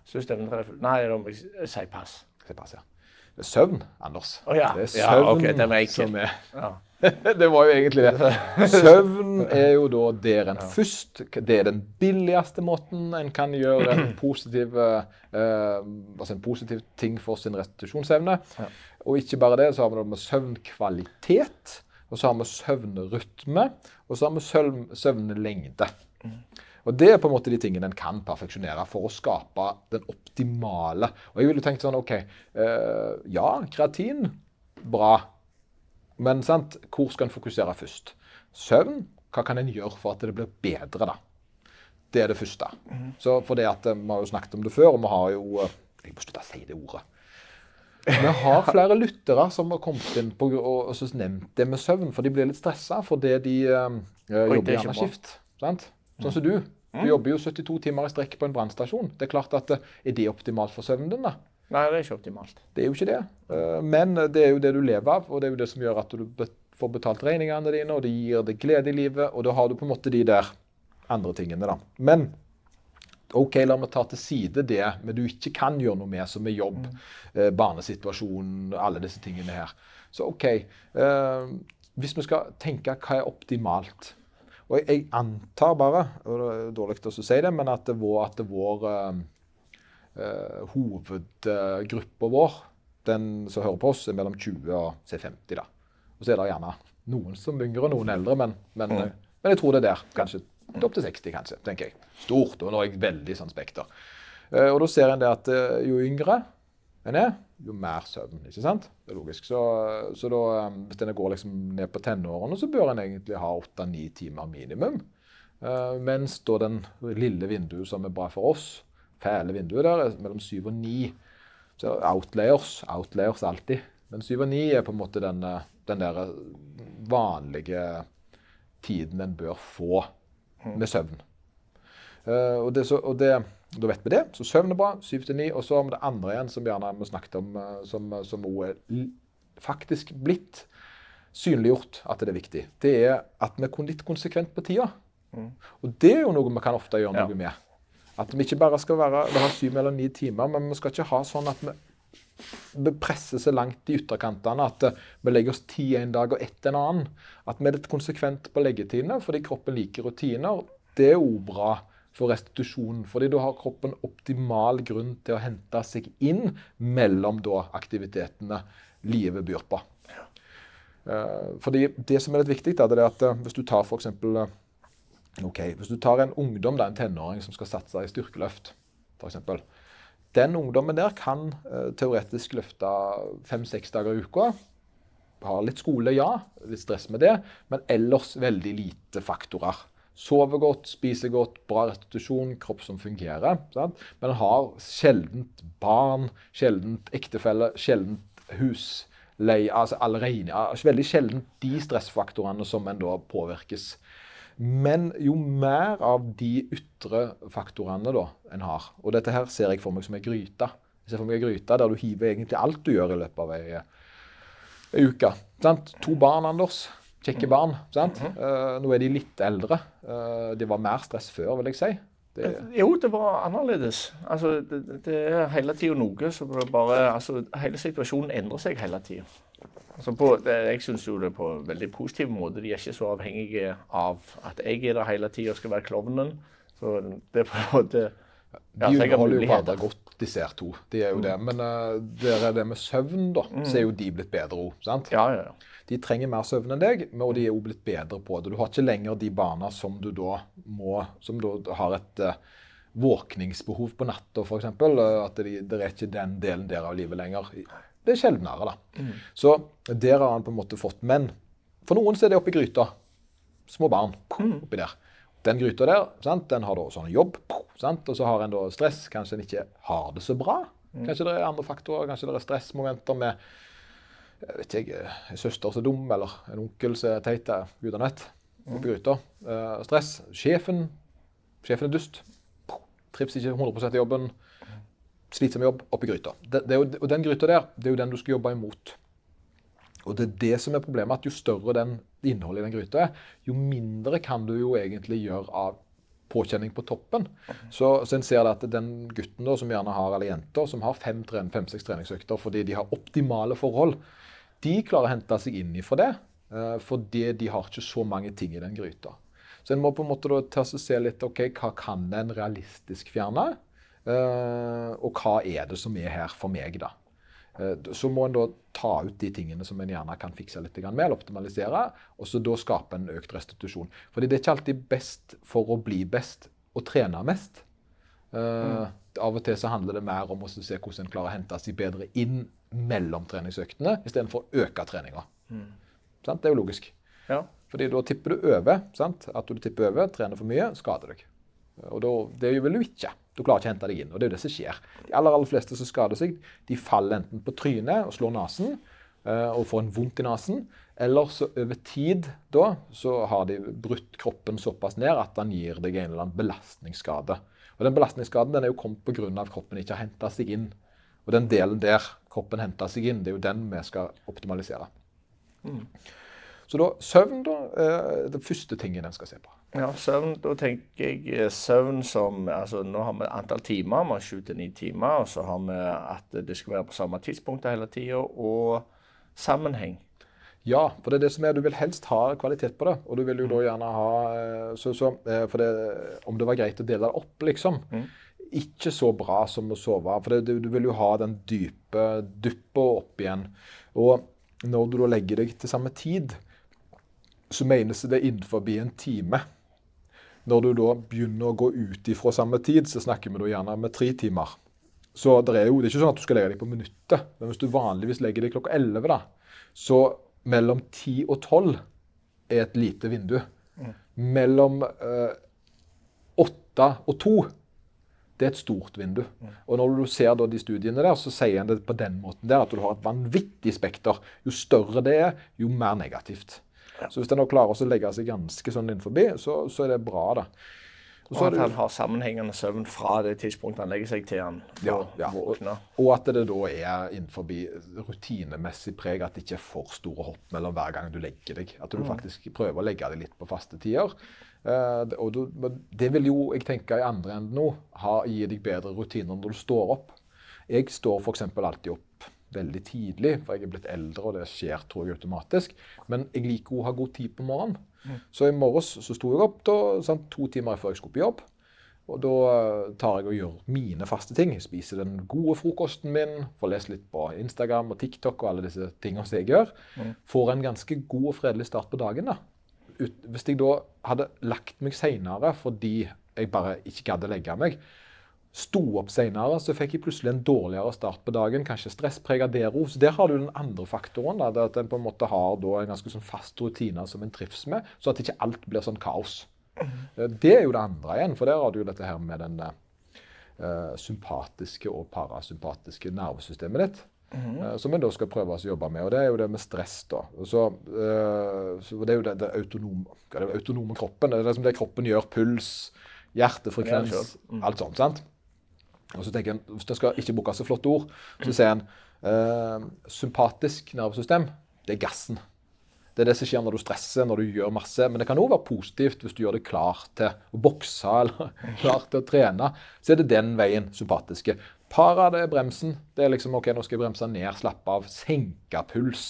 Største Nei, da må jeg si pass. Si pass, ja. Det er søvn, Anders. Oh, ja. Det er søvn ja, okay, det som er ja. Det var jo egentlig det. Søvn er jo da der en først Det er den billigste måten en kan gjøre en positiv, eh, altså en positiv ting for sin restitusjonsevne. Og ikke bare det, så har vi det med søvnkvalitet. Og så har vi søvnrytme. Og så har vi søvnlengde. Og Det er på en måte de tingene en kan perfeksjonere for å skape den optimale. Og jeg ville tenkt sånn OK, uh, ja, kreatin, bra. Men sant, hvor skal en fokusere først? Søvn, hva kan en gjøre for at det blir bedre, da? Det er det første. Mm. Så for det at eh, Vi har jo snakket om det før, og vi har jo eh, Jeg må slutte å si det ordet. Vi har flere lyttere som har kommet inn på, og, og nevnt det med søvn, for de blir litt stressa fordi de uh, jobber gjerne skift. Sant? Sånn som du. Du mm. jobber jo 72 timer i strekk på en brannstasjon. Det Er klart at, eh, er det optimalt for søvnen din? da? Nei, det er ikke optimalt. Det er jo ikke det. Eh, men det er jo det du lever av, og det er jo det som gjør at du får betalt regningene dine, og det gir deg glede i livet, og da har du på en måte de der andre tingene, da. Men OK, la meg ta til side det men du ikke kan gjøre noe med, som er jobb, mm. eh, barnesituasjonen, alle disse tingene her. Så OK. Eh, hvis vi skal tenke hva er optimalt og jeg, jeg, antar bare, og det er dårlig å si det, men at, det var, at det vår uh, uh, hovedgruppa vår, den som hører på oss, er mellom 20 og 50. da. Og så er det gjerne noen som yngre og noen eldre, men, men, mm. men, jeg tror det er der. Kanskje opp til 60, kanskje, tenker jeg. Stort. Og nå er jeg veldig sånn spekter. Uh, og da ser en det at jo yngre, en er, jo mer søvn. ikke sant? Det er logisk. Så, så da, um, hvis en går liksom ned på tenårene, så bør en egentlig ha åtte-ni timer minimum. Uh, mens da den lille vinduet som er bra for oss, fæle vinduet der, er mellom syv og ni. Så outlayers, outlayers alltid. Men syv og ni er på en måte den, uh, den der vanlige tiden en bør få med søvn. Uh, og, det, så, og det, da vet vi det. Så søvn er bra. Syv til ni. Og så om det andre igjen, som gjerne vi snakket om, uh, som, som også er faktisk blitt synliggjort at det er viktig, det er at vi er litt konsekvent på tida. Mm. Og det er jo noe vi kan ofte gjøre noe ja. med. At vi ikke bare skal være, ha syv eller ni timer, men vi skal ikke ha sånn at vi, vi presser så langt i ytterkantene at uh, vi legger oss ti en dag og ett en annen. At vi er litt konsekvent på leggetidene fordi kroppen liker rutiner. Det er jo bra for restitusjon. Fordi da har kroppen optimal grunn til å hente seg inn mellom da aktivitetene livet byr på. Uh, fordi det som er litt viktig, da, det er at uh, hvis du tar. Uh, eh, hvis du tar en ungdom, da, en tenåring som skal satse i styrkeløft, f.eks. Den ungdommen der kan teoretisk løfte fem-seks dager i uka. Har litt skole, ja. Litt stress med det. Men ellers veldig lite faktorer. Sover godt, spiser godt, bra restitusjon, kropp som fungerer. Sant? Men en har sjeldent barn, sjeldent ektefelle, sjeldent husleie altså allerede, altså Veldig sjeldent de stressfaktorene som en da påvirkes. Men jo mer av de ytre faktorene da en har Og dette her ser jeg for meg som ei gryte. Jeg ser for meg ei gryte der du hiver egentlig alt du gjør i løpet av ei uke. Sant? To barn, Anders kjekke barn. sant? Mm -hmm. nå er de litt eldre. Uh, det var mer stress før, vil jeg si. Det... Jo, det var annerledes. Altså, det, det er hele tida noe som bare altså, Hele situasjonen endrer seg hele tida. Altså på, jeg syns jo det er på en veldig positiv måte. De er ikke så avhengige av at jeg er der hele tida og skal være klovnen. Så det er på en måte ja, De underholder jo hverandre godt, her to. De er jo mm. det. Men uh, det er det med søvn, da, mm. så er jo de blitt bedre òg. Ja, ja, ja. De trenger mer søvn enn deg, og de er òg blitt bedre på det. Du har ikke lenger de barna som du da må Som da har et uh, våkningsbehov på natta, f.eks. At det de er ikke den delen der av livet lenger. Det er sjeldnere, da. Mm. Så der har han på en måte fått Men for noen så er det oppi gryta. Små barn mm. oppi der. Den gryta der, sant? den har da sånn jobb, sant? og så har en da stress. Kanskje en ikke har det så bra. Mm. Kanskje det er andre faktorer. Kanskje det er stressmomenter med jeg vet ikke, en søster som er dum, eller en onkel som er teit. Gudene vet. Oppi gryta. Uh, stress. Sjefen sjefen er dust. Trives ikke 100 i jobben. Slitsom jobb. Oppi gryta. Det, det jo, og den gryta der, det er jo den du skal jobbe imot. Og det er det som er problemet, at jo større den innholdet i den gryta er, jo mindre kan du jo egentlig gjøre av påkjenning på toppen. Så, så en ser at den gutten da, som gjerne har, eller jenter som har fem-seks fem, treningsøkter fordi de har optimale forhold, de klarer å hente seg inn ifra det. Uh, fordi de har ikke så mange ting i den gryta. Så en må på en måte da se litt ok, hva kan en realistisk fjerne? Uh, og hva er det som er her for meg, da? Uh, så må en da ta ut de tingene som en gjerne kan fikse litt med, eller optimalisere, og så da skape en økt restitusjon. Fordi det er ikke alltid best for å bli best å trene mest. Uh, mm. Av og til så handler det mer om å se hvordan en klarer å hente seg bedre inn mellom treningsøktene istedenfor å øke treninga. Mm. Det er jo logisk. Ja. Fordi da tipper du over. Sant? At du tipper over, trener for mye, skader deg. Og da, Det vil du ikke. Du klarer ikke å hente deg inn. og Det er jo det som skjer. De aller, aller fleste som skader seg, de faller enten på trynet og slår nesen uh, og får en vondt i nesen, eller så over tid da, så har de brutt kroppen såpass ned at den gir deg en eller annen belastningsskade. Og Den belastningsskaden den er jo kommet pga. at kroppen ikke har henta seg inn. Og den delen der kroppen henter seg inn, det er jo den vi skal optimalisere. Mm. Så da, søvn da, er det første tingen en skal se på. Ja, søvn, Da tenker jeg eh, søvn som altså Nå har vi antall timer, vi har sju til ni timer. Og så har vi at det skal være på samme tidspunkt hele tida, og sammenheng. Ja, for det er det som er, du vil helst ha kvalitet på det. Og du vil jo da mm. gjerne ha eh, så, så, eh, For det, om det var greit å dele det opp, liksom. Mm. Ikke så bra som å sove. For det, du vil jo ha den dype duppa opp igjen. Og når du da legger deg til samme tid, så menes det innenfor en time. Når du da begynner å gå ut ifra samme tid, så snakker vi da gjerne med tre timer. Så det er jo det er ikke sånn at du skal legge deg på minuttet. Men hvis du vanligvis legger deg klokka 11, da, så mellom 10 og 12 er et lite vindu. Mm. Mellom eh, 8 og 2 det er et stort vindu. Mm. Og når du ser de studiene der, så sier en det på den måten der at du har et vanvittig spekter. Jo større det er, jo mer negativt. Ja. Så hvis en klarer å legge seg ganske sånn innenfor, så, så er det bra. da. Og, og at han har sammenhengende søvn fra det tidspunktet han legger seg til han ja, ja. våkner. Og at det da er innenfor rutinemessig preg, at det ikke er for store hopp mellom hver gang du legger deg. At du mm. faktisk prøver å legge deg litt på faste tider. Uh, og du, det vil jo jeg tenke i andre enden nå ha, gi deg bedre rutiner når du står opp. Jeg står f.eks. alltid opp veldig tidlig, for jeg er blitt eldre, og det skjer tror jeg automatisk. Men jeg liker å ha god tid på morgenen. Så i morges så sto jeg opp da, sant, to timer før jeg skulle på jobb. Og da eh, tar jeg og gjør mine faste ting. Jeg spiser den gode frokosten min, får lest litt på Instagram og TikTok og alle disse tingene som jeg gjør. Får en ganske god og fredelig start på dagen. da. Hvis jeg da hadde lagt meg seinere fordi jeg bare ikke gadd å legge meg, sto opp senere, så fikk jeg plutselig en dårligere start på dagen. Kanskje stressprega dero. Så der har du den andre faktoren. Da, at en på en måte har en ganske sånn fast rutine som en trives med, så at ikke alt blir sånn kaos. Mm. Det er jo det andre igjen, for der har du jo dette her med den uh, sympatiske og parasympatiske nervesystemet ditt. Mm. -hmm. som en da skal prøve å jobbe med. Og det er jo det med stress, da. Så, uh, så det er jo det, det, autonome, det autonome kroppen. Det er det som det kroppen gjør. Puls, hjertefrekvens, mm. alt sånt. sant? Og så tenker en, det skal ikke bruke så flotte ord, så sier en eh, sympatisk nervesystem, det er gassen. Det er det som skjer når du stresser, når du gjør masse. Men det kan òg være positivt hvis du gjør det klar til å bokse eller klar til å trene. Så er det den veien sympatiske. Para, det er bremsen. Det er liksom OK, nå skal jeg bremse ned, slappe av, senke puls.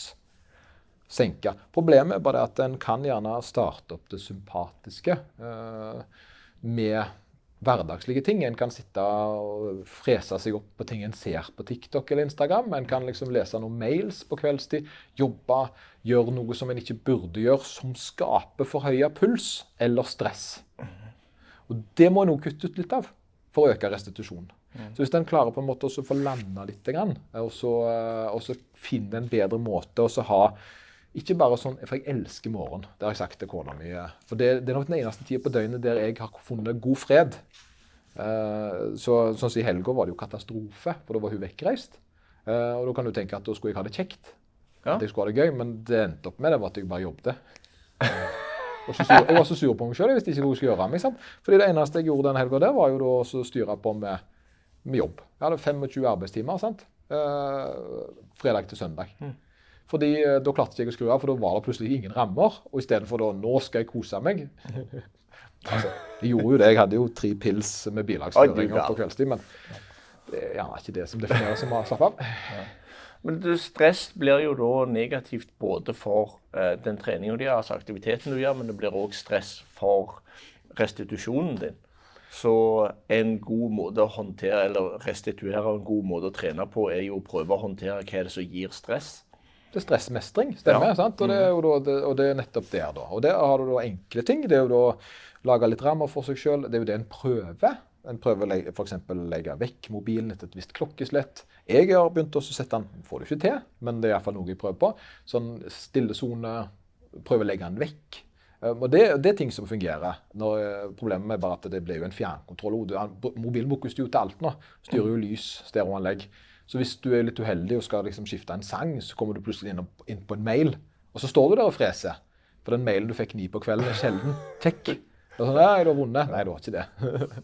Senke. Problemet er bare at en kan gjerne starte opp det sympatiske eh, med hverdagslige ting. En kan sitte og frese seg opp på ting en ser på TikTok eller Instagram. En kan liksom lese noen mails på kveldstid, jobbe, gjøre noe som en ikke burde gjøre, som skaper forhøya puls eller stress. Og Det må en òg kutte ut litt av for å øke restitusjonen. Så Hvis en klarer på en måte å få landa litt, og så, og så finne en bedre måte å ha ikke bare sånn, For jeg elsker morgen. Det har jeg sagt til kona mi. For det, det, er nok den eneste tida på døgnet der jeg har funnet god fred. Uh, så, sånn som I helga var det jo katastrofe, for da var hun vekkreist. Uh, og Da kan du tenke at da skulle jeg ha det kjekt. Ja. At jeg skulle ha det gøy, Men det endte opp med det var at jeg bare jobbet. Og og sur, jeg var så sur på meg sjøl hvis jeg ikke skulle gjøre meg. Sant? Fordi det eneste jeg gjorde den helga der, var jo da å styre på med, med, jobb. Jeg hadde 25 arbeidstimer. sant? fredag til søndag. Mm. Fordi eh, Da klarte jeg ikke å skru av, for da var det plutselig ingen rammer. Og istedenfor da nå skal jeg kose meg altså, Jeg gjorde jo det. Jeg hadde jo tre pils med bilagsføring på kveldstid, men det er gjerne ikke det som defineres som å slappe av. Men stress blir jo da negativt både for uh, den treninga de gjør, altså aktiviteten du gjør, men det blir òg stress for restitusjonen din. Så en god måte å håndtere eller restituere en god måte å trene på, er jo å prøve å håndtere hva er det som gir stress. Det er stressmestring, stemmer. Ja. sant? Og det, da, det, og det er nettopp der, da. Og der har du da enkle ting. Det er jo da lage litt rammer for seg sjøl. Det er jo det en prøver. En prøver f.eks. å legge vekk mobilen etter et visst klokkeslett. Jeg har begynt å sette den Får det ikke til, men det er iallfall noe jeg prøver på. Sånn stillesone. Prøve å legge den vekk. Um, og det, det, er ting som fungerer. Når, eh, problemet er bare at det blir jo en fjernkontroll. Mobilen brukes jo til alt nå. Styrer jo lys, stereoanlegg. Så hvis du er litt uheldig og skal liksom skifte en sang, så kommer du plutselig inn, på en mail, og så står du der og freser. For den mailen du fikk ni på kvelden, er sjelden kjekk. Sånn, ja, jeg har vunnet. Nei, det var ikke det.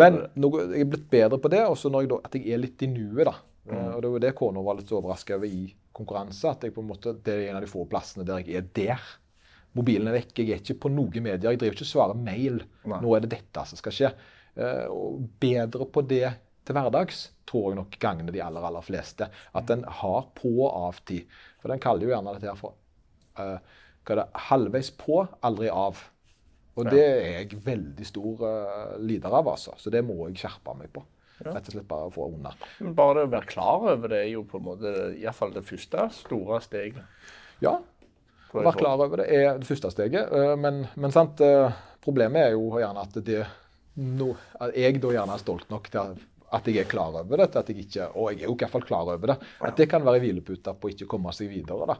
Men jeg er blitt bedre på det, også når jeg, at jeg er litt i nuet. da. Mm. Og Det var det kona var litt overraska over i konkurranse. at jeg på en måte, Det er en av de få plassene der jeg er der. Mobilen er vekk. Jeg er ikke på noen medier. Jeg driver ikke og svarer mail. Nei. Nå er det dette som skal skje. Uh, og bedre på det til hverdags tror jeg nok gagner de aller aller fleste. At en har på- og av-tid. For den kaller jo gjerne dette her for uh, hva er det, halvveis på, aldri av. Og det er jeg veldig stor uh, lider av, altså. Så det må jeg skjerpe meg på. Rett og slett bare få unna. Bare det å være klar over det er jo på en måte iallfall det første store steget. Ja. Å være klar over det er det første steget. Uh, men, men sant, problemet er jo gjerne at det no, at jeg da gjerne er stolt nok til at jeg er klar over det, til at jeg ikke Og jeg er jo i hvert fall klar over det. At det kan være hvilepute på å ikke komme seg videre, da.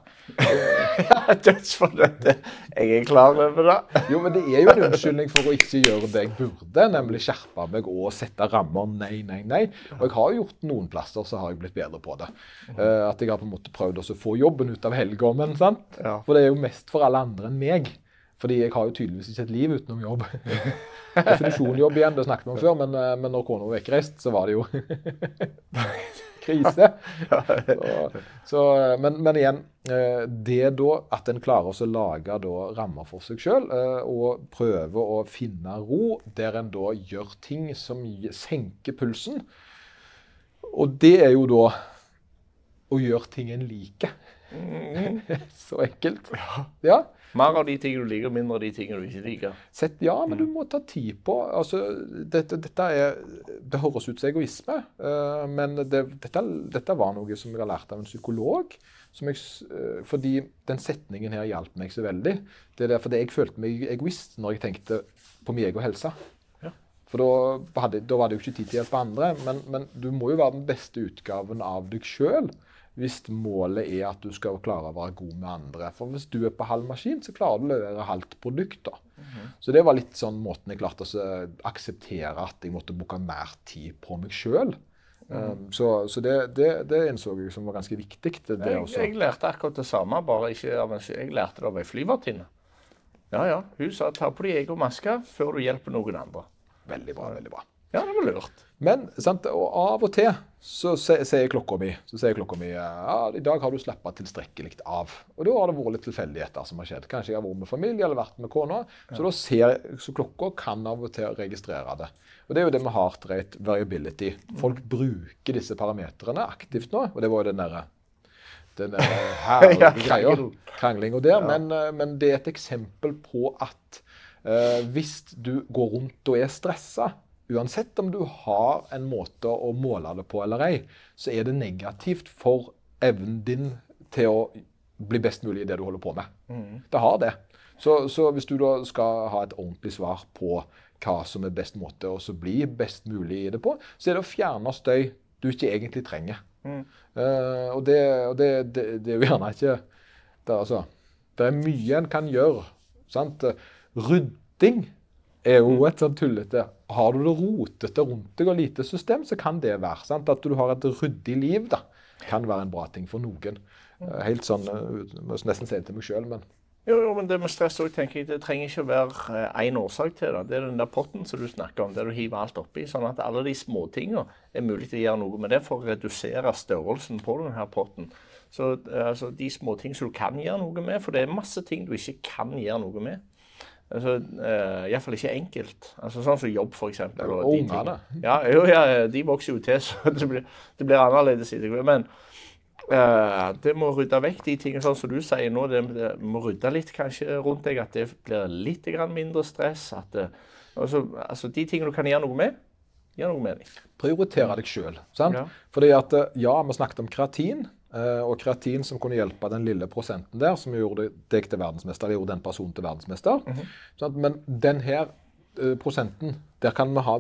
Dette. Jeg er klar over det. Jo, men det er jo en unnskyldning for å ikke gjøre det jeg burde, nemlig skjerpe meg og sette rammer. Nei, nei, nei. Og jeg har gjort noen plasser så har jeg blitt bedre på det. Uh, at jeg har på en måte prøvd å få jobben ut av helga, men sant? Ja. For det er jo mest for alle andre enn meg. Fordi jeg har jo tydeligvis ikke et liv utenom jobb. Definisjonen jobb igjen, det snakket vi om før, men, eh, men når kona var vekkreist, så var det jo krise. Så, så, men, men, igjen, eh, det da at en klarer å lage da rammer for seg sjøl eh, og prøve å finne ro der en da gjør ting som senker pulsen, og det er jo da å gjøre ting en liker. Mm. Så enkelt. Ja. Mer av de tingene du liker, mindre av de tingene du ikke liker. Sett, ja, men du må ta tid på altså, dette, dette er, Det høres ut som egoisme, uh, men det, dette, dette, var noe som jeg har lært av en psykolog. Jeg, uh, fordi den setningen her hjalp meg så veldig. Det er derfor jeg følte meg egoist når jeg tenkte på min egen helse. For da, hadde, da, var det jo ikke tid til å hjelpe andre. Men, men du må jo være den beste utgaven av deg sjøl hvis målet er at du skal klare å være god med andre. For hvis du er på halv maskin, så klarer du å levere halvt produkt. da. Mm -hmm. Så det var litt sånn måten jeg klarte å akseptere at jeg måtte bruke mer tid på meg sjøl. Mm. Um, så, så det, det, det, innså jeg som var ganske viktig. Jeg, jeg, lærte akkurat det samme, bare ikke av en, jeg lærte det av ei flyvertinne. Ja, ja. Hun sa ta på deg egen maske før du hjelper noen andre. Veldig bra. veldig bra. Ja, det var lurt. Men sant, og av og til så sier klokka mi så sier klokka mi, ja, i dag har du slappa tilstrekkelig av. Og da har det vært litt tilfeldigheter som har skjedd. Kanskje jeg har vært med familie eller vært med kona. Så ja. ser, så klokka kan av og til registrere det. Og det er jo det med heart rate variability. Folk mm. bruker disse parametrene aktivt nå. Og det var jo den derre den der herlige greia. Kranglinga der. Ja. Men, eh, men, det er et eksempel på at uh, hvis du går rundt og er stressa uansett om du har en måte å måle det på eller ei, så er det negativt for evnen din til å bli best mulig i det du holder på med. Mm. Det har det. Så, så, hvis du da skal ha et ordentlig svar på hva som er best måte å bli best mulig i det på, så er det å fjerne støy du ikke egentlig trenger. Mm. Uh, og, det, og det, det, det, er jo gjerne ikke det, altså, det er mye en kan gjøre. Sant? Rydding er jo mm. et sånn tullete Har du det rotete rundt deg og lite system, så kan det være. sant? At du har et ryddig liv, da, kan være en bra ting for noen. Mm. Eh, helt sånn eh, må nesten si det til meg sjøl, men jo, jo, men det med stress også, tenker jeg, det trenger ikke å være én eh, årsak til det. Det er den der potten som du snakker om, der du hiver alt oppi. Sånn at alle de småtinga er mulig til å gjøre noe med det for å redusere størrelsen på denne potten. Så altså, de småting som du kan gjøre noe med, for det er masse ting du ikke kan gjøre noe med. Altså, uh, Iallfall ikke enkelt. Altså, sånn som jobb, f.eks. Ungene. Ja, jo, ja, de vokser jo til, så det blir, det blir annerledes. Men uh, det må rydde vekk de tingene sånn som du sier nå. Det, det, må rydde litt kanskje rundt deg, at det blir litt mindre stress. Det, altså, altså, de tingene du kan gjøre noe med, gjør noe med dem. Prioritere deg sjøl. Ja. Fordi at, eh, ja, vi snakket om kreatin. Eh, og kreatin som kunne hjelpe den lille prosenten der, som gjorde deg til verdensmester, gjorde den personen til verdensmester. Mm -hmm. sånn, men den her uh, prosenten, der kan vi, ha,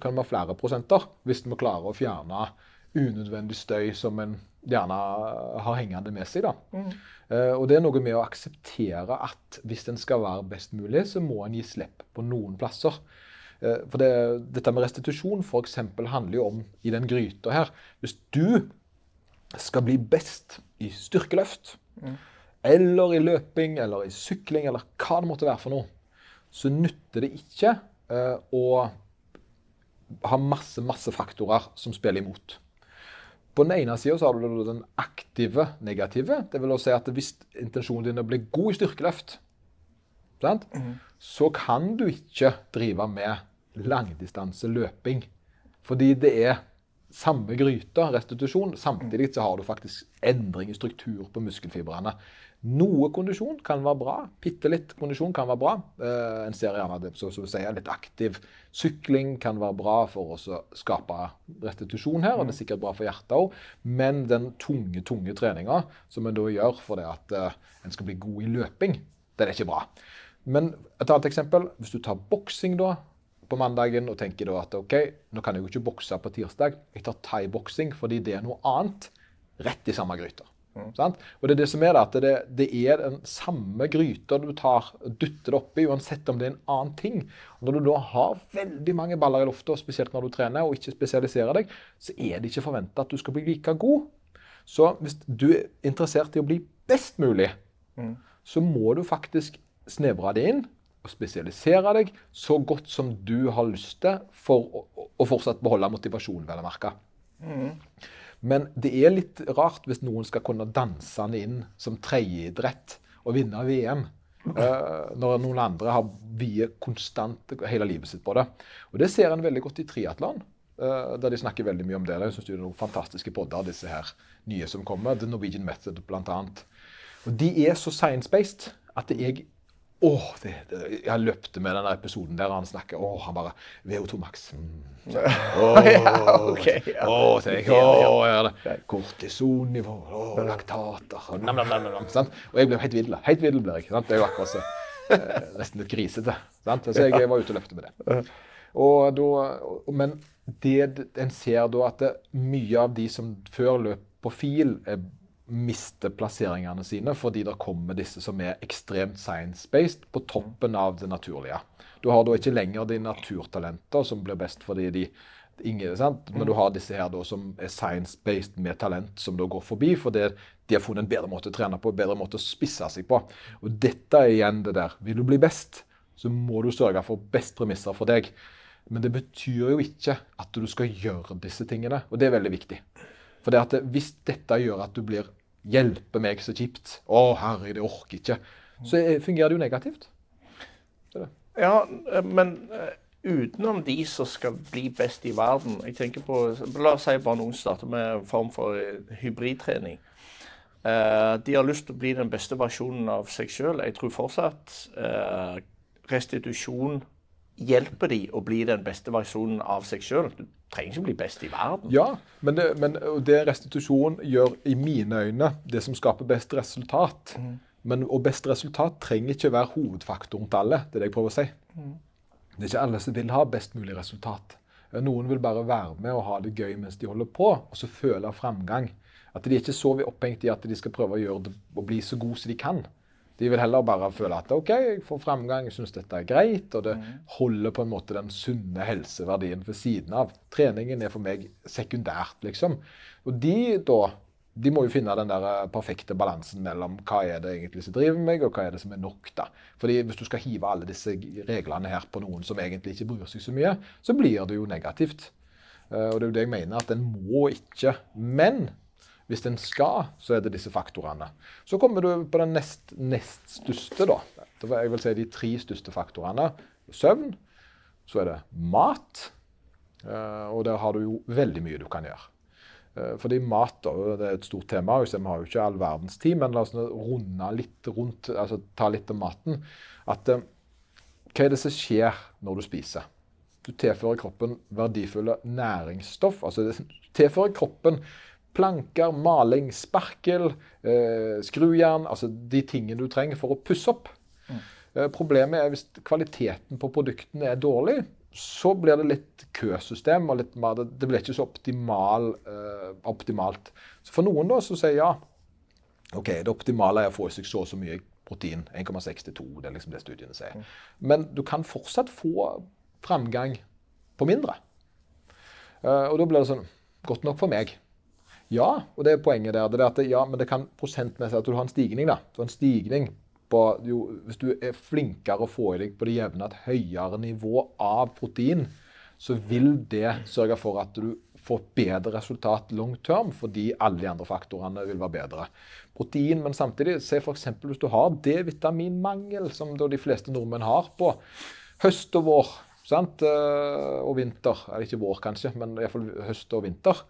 kan vi, ha, flere prosenter hvis vi klarer å fjerne unødvendig støy som en gjerne har hengende med seg. da. Mm. Uh, og det er noe med å akseptere at hvis en skal være best mulig, så må en gi slipp på noen plasser. Uh, for det, dette med restitusjon for eksempel, handler jo om i den gryta her Hvis du skal bli best i styrkeløft, mm. eller i løping, eller i sykling, eller hva det måtte være for noe, så nytter det ikke uh, å ha masse, masse faktorer som spiller imot. På den ene sida har du den aktive negative. Det vil si at hvis intensjonen din er å bli god i styrkeløft, mm. så kan du ikke drive med langdistanse løping. Fordi det er samme gryte, restitusjon. Samtidig så har du faktisk endring i struktur på muskelfibrene. Noe kondisjon kan være bra. Bitte litt kondisjon kan være bra. Eh, en ser gjerne det, så, så si, litt aktiv sykling kan være bra for å skape restitusjon her, og det er sikkert bra for hjertet òg. Men den tunge, tunge treninga som en da gjør for det at eh, en skal bli god i løping, den er ikke bra. Men et annet eksempel, hvis du tar boksing, da. På mandagen og tenker da at OK, nå kan jeg jo ikke bokse på tirsdag. Jeg tar thaiboksing fordi det er noe annet. Rett i samme gryta. Mm. Og det er det som er at det, det er den samme gryta du tar, dytter det oppi, uansett om det er en annen ting. Og når du da har veldig mange baller i lufta, spesielt når du trener og ikke spesialiserer deg, så er det ikke forventa at du skal bli like god. Så hvis du er interessert i å bli best mulig, mm. så må du faktisk snevre det inn og spesialisere deg så godt som du har lyst til for å, å fortsatt beholde motivasjonen, vel å merke. Mm. Men det er litt rart hvis noen skal kunne danse den inn som tredjeidrett og vinne VM. Uh, når noen andre har viet konstant hele livet sitt på det. Og Det ser en veldig godt i triatlon, uh, der de snakker veldig mye om det. Jeg synes det er noen fantastiske podder, disse her nye som kommer. The Norwegian Method, blant annet. Og De er så science-based at jeg Åh, det, det, Jeg løpte med denne episoden der han snakker Åh, han bare VO2 Max. Mm. Åh, ja, okay, ja. åh, så åh, ja. Kortisonnivå, åh, laktater nam, nam, nam, nam, sant? Og jeg ble helt vill. Helt vill blir jeg. Sant? Det er jo akkurat så eh, nesten litt grisete. Sant? Så jeg var ute og løpte med det. Og da, men det, en ser da at det, mye av de som før løp på fil, er mister plasseringene sine fordi det kommer disse som er ekstremt science-based på toppen av det naturlige. Du har da ikke lenger de naturtalenter som blir best fordi de ingen, sant? Men du har disse her da som er science-based med talent, som da går forbi fordi de har funnet en bedre måte å trene på, en bedre måte å spisse seg på. Og dette er igjen det der. Vil du bli best, så må du sørge for best premisser for deg. Men det betyr jo ikke at du skal gjøre disse tingene, og det er veldig viktig. For det hvis dette gjør at du blir 'Hjelpe meg, så kjipt', 'Å, herre, det orker ikke', så fungerer det jo negativt. Det. Ja, men uh, utenom de som skal bli best i verden jeg tenker på, La oss si bare noen starter med en form for eh, hybridtrening. De har lyst til å bli den beste versjonen av seg sjøl. Jeg tror fortsatt restitusjon hjelper de å bli den beste versjonen av seg sjøl. Du trenger ikke bli best i verden. Ja, men det, men det restitusjon gjør i mine øyne det som skaper best resultat. Mm. Men, og best resultat trenger ikke være hovedfaktoren til alle. Det er det jeg prøver å si. Mm. Det er ikke alle som vil ha best mulig resultat. Noen vil bare være med og ha det gøy mens de holder på, og så føle framgang. At de er ikke så opphengt i at de skal prøve å det og bli så gode som de kan. De vil heller bare føle at OK, jeg får framgang, jeg syns dette er greit. Og det mm. holder på en måte den sunne helseverdien ved siden av. Treningen er for meg sekundært, liksom. Og de da de må jo finne den der eh, perfekte balansen mellom hva er det egentlig som driver meg, og hva er det som er nok. da. Fordi Hvis du skal hive alle disse reglene her på noen som egentlig ikke bryr seg så mye, så blir det jo negativt. Uh, og det er jo det jeg mener, at en må ikke. Men hvis en skal, så er det disse faktorene. Så kommer du på den nest, nest største, da. Jeg vil si de tre største faktorene. Søvn. Så er det mat. Eh, og der har du jo veldig mye du kan gjøre. Eh, fordi mat da, det er et stort tema. Vi har jo ikke all verdens tid, men la oss runde litt rundt, altså ta litt om maten. At, eh, hva er det som skjer når du spiser? Du tilfører kroppen verdifulle næringsstoff. altså tilfører kroppen planker, maling, sparkel, eh, skrujern. Altså de tingene du trenger for å pusse opp. Mm. Eh, problemet er hvis kvaliteten på produktene er dårlig, så blir det litt køsystem. og litt mer, Det blir ikke så optimal, eh, optimalt. Så For noen da så sier ja, OK, det optimale er å få i seg så og så mye protein. 1,62, det er liksom det studiene sier. Mm. Men du kan fortsatt få framgang på mindre. Uh, og da blir det sånn Godt nok for meg. Ja, og det er poenget der. Det er at det, ja, men det kan prosentmessig at du har en stigning. da. Du har en stigning på, jo, Hvis du er flinkere å få i deg på det jevne et høyere nivå av protein, så vil det sørge for at du får bedre resultat long term, fordi alle de andre faktorene vil være bedre. Protein, men samtidig, se f.eks. hvis du har D-vitaminmangel, som de fleste nordmenn har på høst og vår sant? Eh, og vinter. Eller ikke vår, kanskje, men iallfall høst og vinter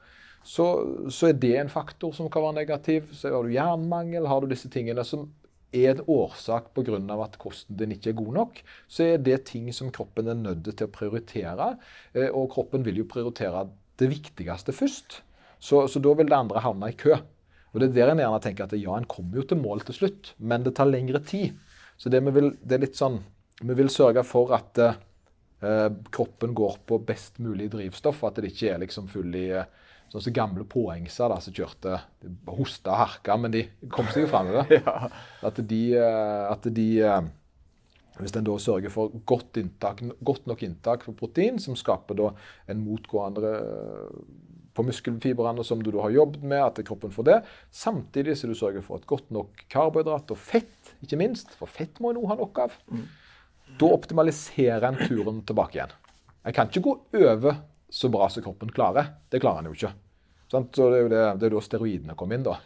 så, så, er det en faktor som kan være negativ. Så har du jernmangel, har du disse tingene som er en årsak pga. at kosten din ikke er god nok, så er det ting som kroppen er nødt til å prioritere. Eh, og kroppen vil jo prioritere det viktigste først. Så, så da vil det andre havne i kø. Og Det er der en gjerne tenker at ja, en kommer jo til mål til slutt, men det tar lengre tid. Så det, vi vil, det er litt sånn Vi vil sørge for at Eh, kroppen går på best mulig drivstoff, at det ikke er liksom full i eh, Sånn som gamle påhengser da, som kjørte hosta og harka, men de kom seg jo framover. Ja. At de, eh, at de eh, Hvis en da sørger for godt, inntak, godt nok inntak for protein, som skaper da en motgående eh, på muskelfibrene som du da har jobbet med, at kroppen får det. Samtidig som du sørger for et godt nok karbohydrat og fett, ikke minst. For fett må en òg ha nok av. Da optimaliserer en turen tilbake igjen. En kan ikke gå over så bra som kroppen klarer. Det klarer en jo ikke. Sant? Så det er jo det, det er da steroidene kommer inn, da.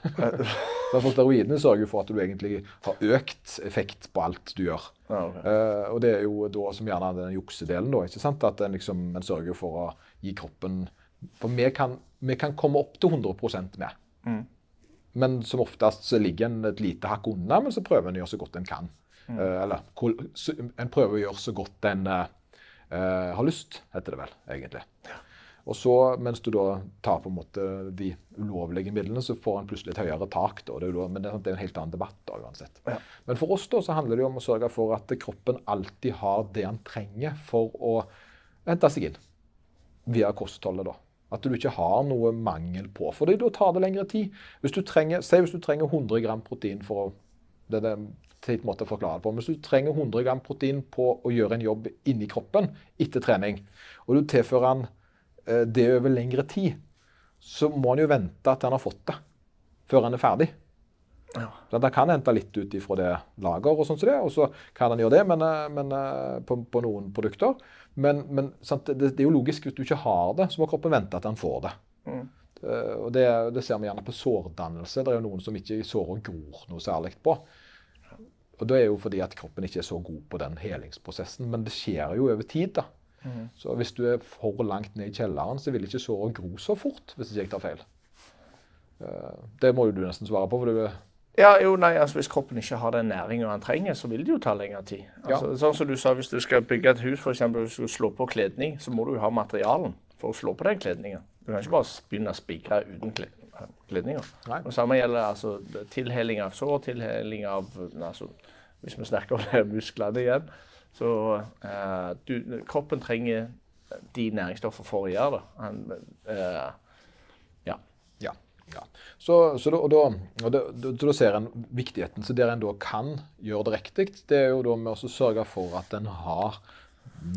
For steroidene sørger for at du egentlig har økt effekt på alt du gjør. Ja, okay. Eh, og det er jo da som gjerne den juksedelen, da. ikke sant? At en liksom, sørger for å gi kroppen For vi kan, vi kan komme opp til 100 med. Mm. Men som oftest så ligger en et lite hakk unna, men så prøver en å gjøre så godt en kan. Mm. Eh, eller en prøver å gjøre så godt en eh, eh, har lyst, heter det vel egentlig. Og så, mens du da tar på en måte de ulovlige midlene, så får en plutselig et høyere tak. Da. Det er men det er, en helt annen debatt da, uansett. Ja. Men for oss da, så handler det jo om å sørge for at kroppen alltid har det han trenger for å hente seg inn via kostholdet. da. At du ikke har noe mangel på. For da tar det lengre tid. Hvis du trenger, Si hvis du trenger 100 gram protein for å det er en måte å forklare det på. Hvis du trenger 100 gram protein på å gjøre en jobb inni kroppen etter trening, og du tilfører eh, det over lengre tid, så må han jo vente at han har fått det før han er ferdig. Ja. Så Da kan hente litt ut ifra det lager, og sånn som det, og så kan han gjøre det men, eh, men, eh, på, på noen produkter. Men, men sant, det, det er jo logisk hvis du ikke har det, så må kroppen vente at han får det. Mm. Eh, og det, det ser vi gjerne på sårdannelse. Det er jo noen som ikke sårer gror noe særlig på. Og Det er jo fordi at kroppen ikke er så god på den helingsprosessen. Men det skjer jo over tid. da. Mm. Så hvis du er for langt ned i kjelleren, så vil ikke såret gro så fort. hvis ikke jeg tar feil. Eh, Det må jo du nesten svare på. for du Ja, jo, nei, altså Hvis kroppen ikke har den næringa han trenger, så vil det jo ta lengre tid. Altså, Sånn som du sa, Hvis du skal bygge et hus, eksempel, hvis du skal slå på kledning, så må du jo ha materialen for å slå på den kledningen. Du kan ikke bare begynne å spikre uten kledninger. Det samme gjelder altså, tilheling av sår, tilheling av altså, Hvis vi snakker om det, musklene igjen. Så eh, du, kroppen trenger de næringsstoffer for å gjøre det. Han, eh, ja. Ja. ja. Så, så da, og da, og da, da, ser en viktigheten. Så der en da kan gjøre det riktig, det er jo da med å sørge for at en har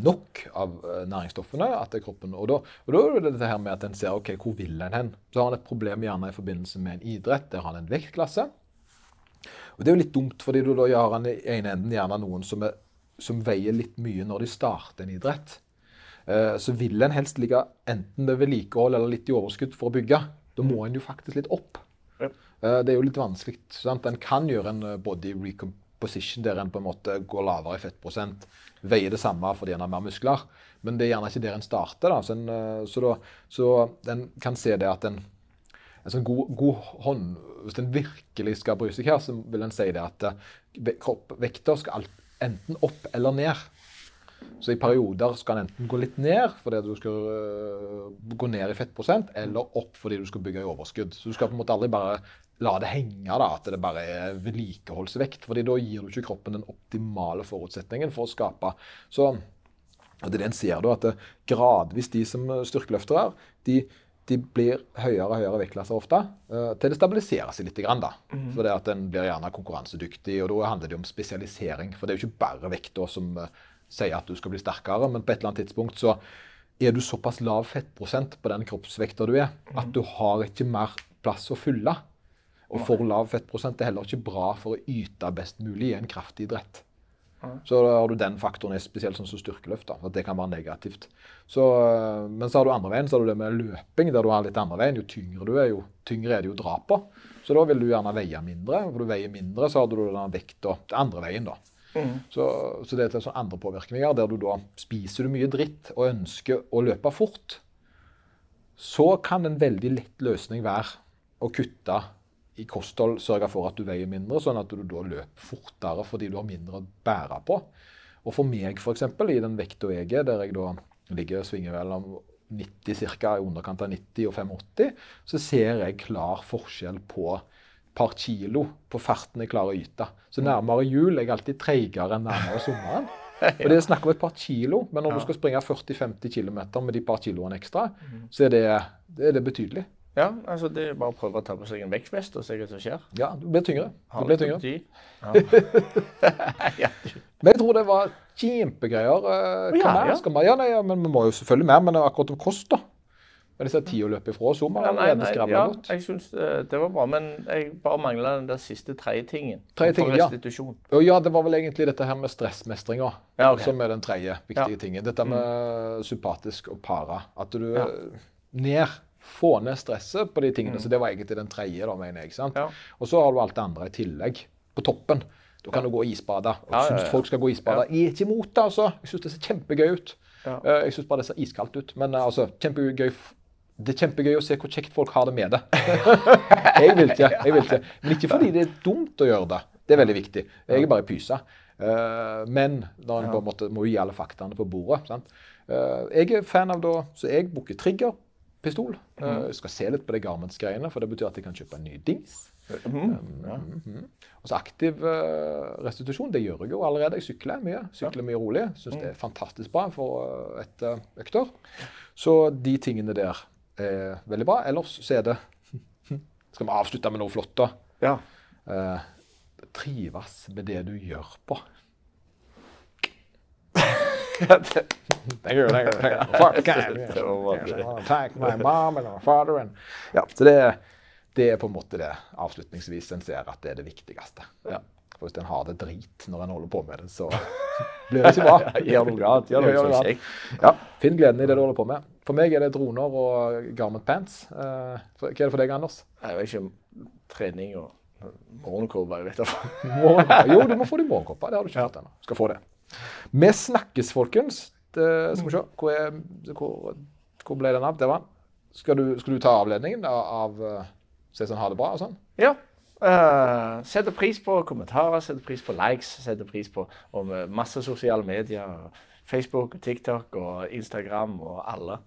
nok av eh, næringsstoffene. at det er kroppen, og da, og da er det dette her med at en ser ok, hvor vil en hen. Så har en et problem gjerne i forbindelse med en idrett. Der har en en vektklasse. Og Det er jo litt dumt, fordi du da har en i ene enden gjerne noen som, er, som veier litt mye når de starter en idrett. Eh, så vil en helst ligge enten ved vedlikehold eller litt i overskudd for å bygge. Da må en jo faktisk litt opp. Ja. Eh, det er jo litt vanskelig. Sant? En kan gjøre en eh, body recomposition der en på en måte går lavere i fettprosent, veier det samme fordi en har mer muskler. Men det er gjerne ikke der en starter. Da. Så, en, så, da, så en kan se det at en en sånn god, god hånd Hvis en virkelig skal bry seg her, så vil en si det at kropp, vekter skal alt, enten opp eller ned. Så i perioder skal den enten gå litt ned fordi du skal uh, gå ned i fettprosent, eller opp fordi du skal bygge i overskudd. Så du skal på en måte aldri bare la det henge, da, at det bare er vedlikeholdsvekt. fordi da gir du ikke kroppen den optimale forutsetningen for å skape. Så det er det en ser da, at det, gradvis de som styrkeløfter er, de, de blir høyere og høyere vektklasser ofte, eh, til det stabiliserer seg litt. Grann, da. For det at en blir gjerne konkurransedyktig, og da handler det om spesialisering. For det er jo ikke bare vekta som eh, sier at du skal bli sterkere, men på et eller annet tidspunkt så er du såpass lav fettprosent på den kroppsvekta du er, at du har ikke mer plass å fylle. Og for lav fettprosent er heller ikke bra for å yte best mulig i en kraftidrett. Så har du den faktoren, spesielt sånn som styrkeløft. da, at Det kan være negativt. Så, øh, men så har du andre veien, så har du det med løping, der du har litt andre veien. Jo tyngre du er, jo tyngre er det jo å dra på. Så da vil du gjerne veie mindre. For du veier mindre, så har du den vekta til andre veien. da. Så, så det er til andre påvirkninger, der du da spiser du mye dritt og ønsker å løpe fort, så kan en veldig lett løsning være å kutte i kosthold, sørge for at du veier mindre, sånn at du da løper fortere fordi du har mindre å bære på. Og for meg, f.eks., i den vekta jeg er, der jeg da ligger og svinger mellom 90 ca. i underkant av 90 og 85, så ser jeg klar forskjell på par kilo på farten jeg klarer å yte. Så nærmere jul er jeg alltid treigere enn nærmere sommeren. Og det er snakk om et par kilo, men når du skal springe 40-50 km med de par kiloene ekstra, så er det, det, er det betydelig. Ja, altså det er bare å prøve å ta på seg en vektvest og se hva som skjer. Ja, du blir tyngre. Du blir tyngre. Ja. Men jeg tror det var kjempegreier. eh, Hva Ja, mer skal vi Ja, nei, men vi må jo selvfølgelig mer, men akkurat om kost, da. Men disse tida løper løpe ifra, oss, må Ja, nei, nei, ja, jeg syns det, det var bra, men jeg bare mangla den der siste tredje tingen. For tingen, ja. restitusjon. Og ja, det var vel egentlig dette her med stressmestringa Ja, okay. som er den tredje viktige tingen. Dette med sympatisk og para. At du eh, ned Få ned stresset på de tingene. Så det var egentlig den tredje, da, mener jeg. Ja. Og så har du alt det andre i tillegg. På toppen. Da kan du gå isbade. Og Ja, ja, syns ja. folk skal gå isbade. Jeg er ikke imot det, altså. Jeg syns det ser kjempegøy ut. Ja. Eh, Jeg syns bare det ser iskaldt ut. Men eh, altså, kjempegøy det er kjempegøy å se hvor kjekt folk har det med det. jeg vil ikke. jeg vil ikke. Men ikke fordi det er dumt å gjøre det. Det er veldig viktig. Jeg er bare pysa. Eh, men da en på en måte må gi alle faktaene på bordet. Sant? Jeg er fan av da, så jeg booker triggerpistol. Uh, jeg skal se litt på de Garments-greiene, for det betyr at jeg kan kjøpe en ny dings. Mhm. Ja. Og så aktiv eh, restitusjon, det gjør jeg jo allerede. Jeg sykler mye. Sykler mye rolig. Syns det er fantastisk bra for et økter. Så de tingene der er veldig bra. Ellers så er det Skal vi avslutte med noe flott, da? ja. Uh, trives med det du gjør på. Thank you, thank you, thank you. Fuck, yes, thank my mom and my father and Ja, så det, det er på en måte det avslutningsvis en ser at det er det viktigste. Ja. For hvis en har det drit når en holder på med det, så blir det ikke bra. Gjør noe annet. Gjør noe som kjekt. Ja, Finn gleden i det du holder på med. For meg er det droner og garment pants. Eh, hva er det for deg, Anders? Jeg vet ikke trening og morgenkåpe. Jo, du må få deg morgenkåpe. Det har du ikke fått ennå. Skal få det. Vi snakkes, folkens. Det, skal vi se. Hvor, er, hvor, hvor ble den av? Der var. Skal du, skal du ta avledningen av, av eh, Se sånn ha det bra og sånn? Ja. Uh, setter pris på kommentarer, setter pris på likes, setter pris på eh, masse sosiale medier. Facebook, TikTok og Instagram og alle.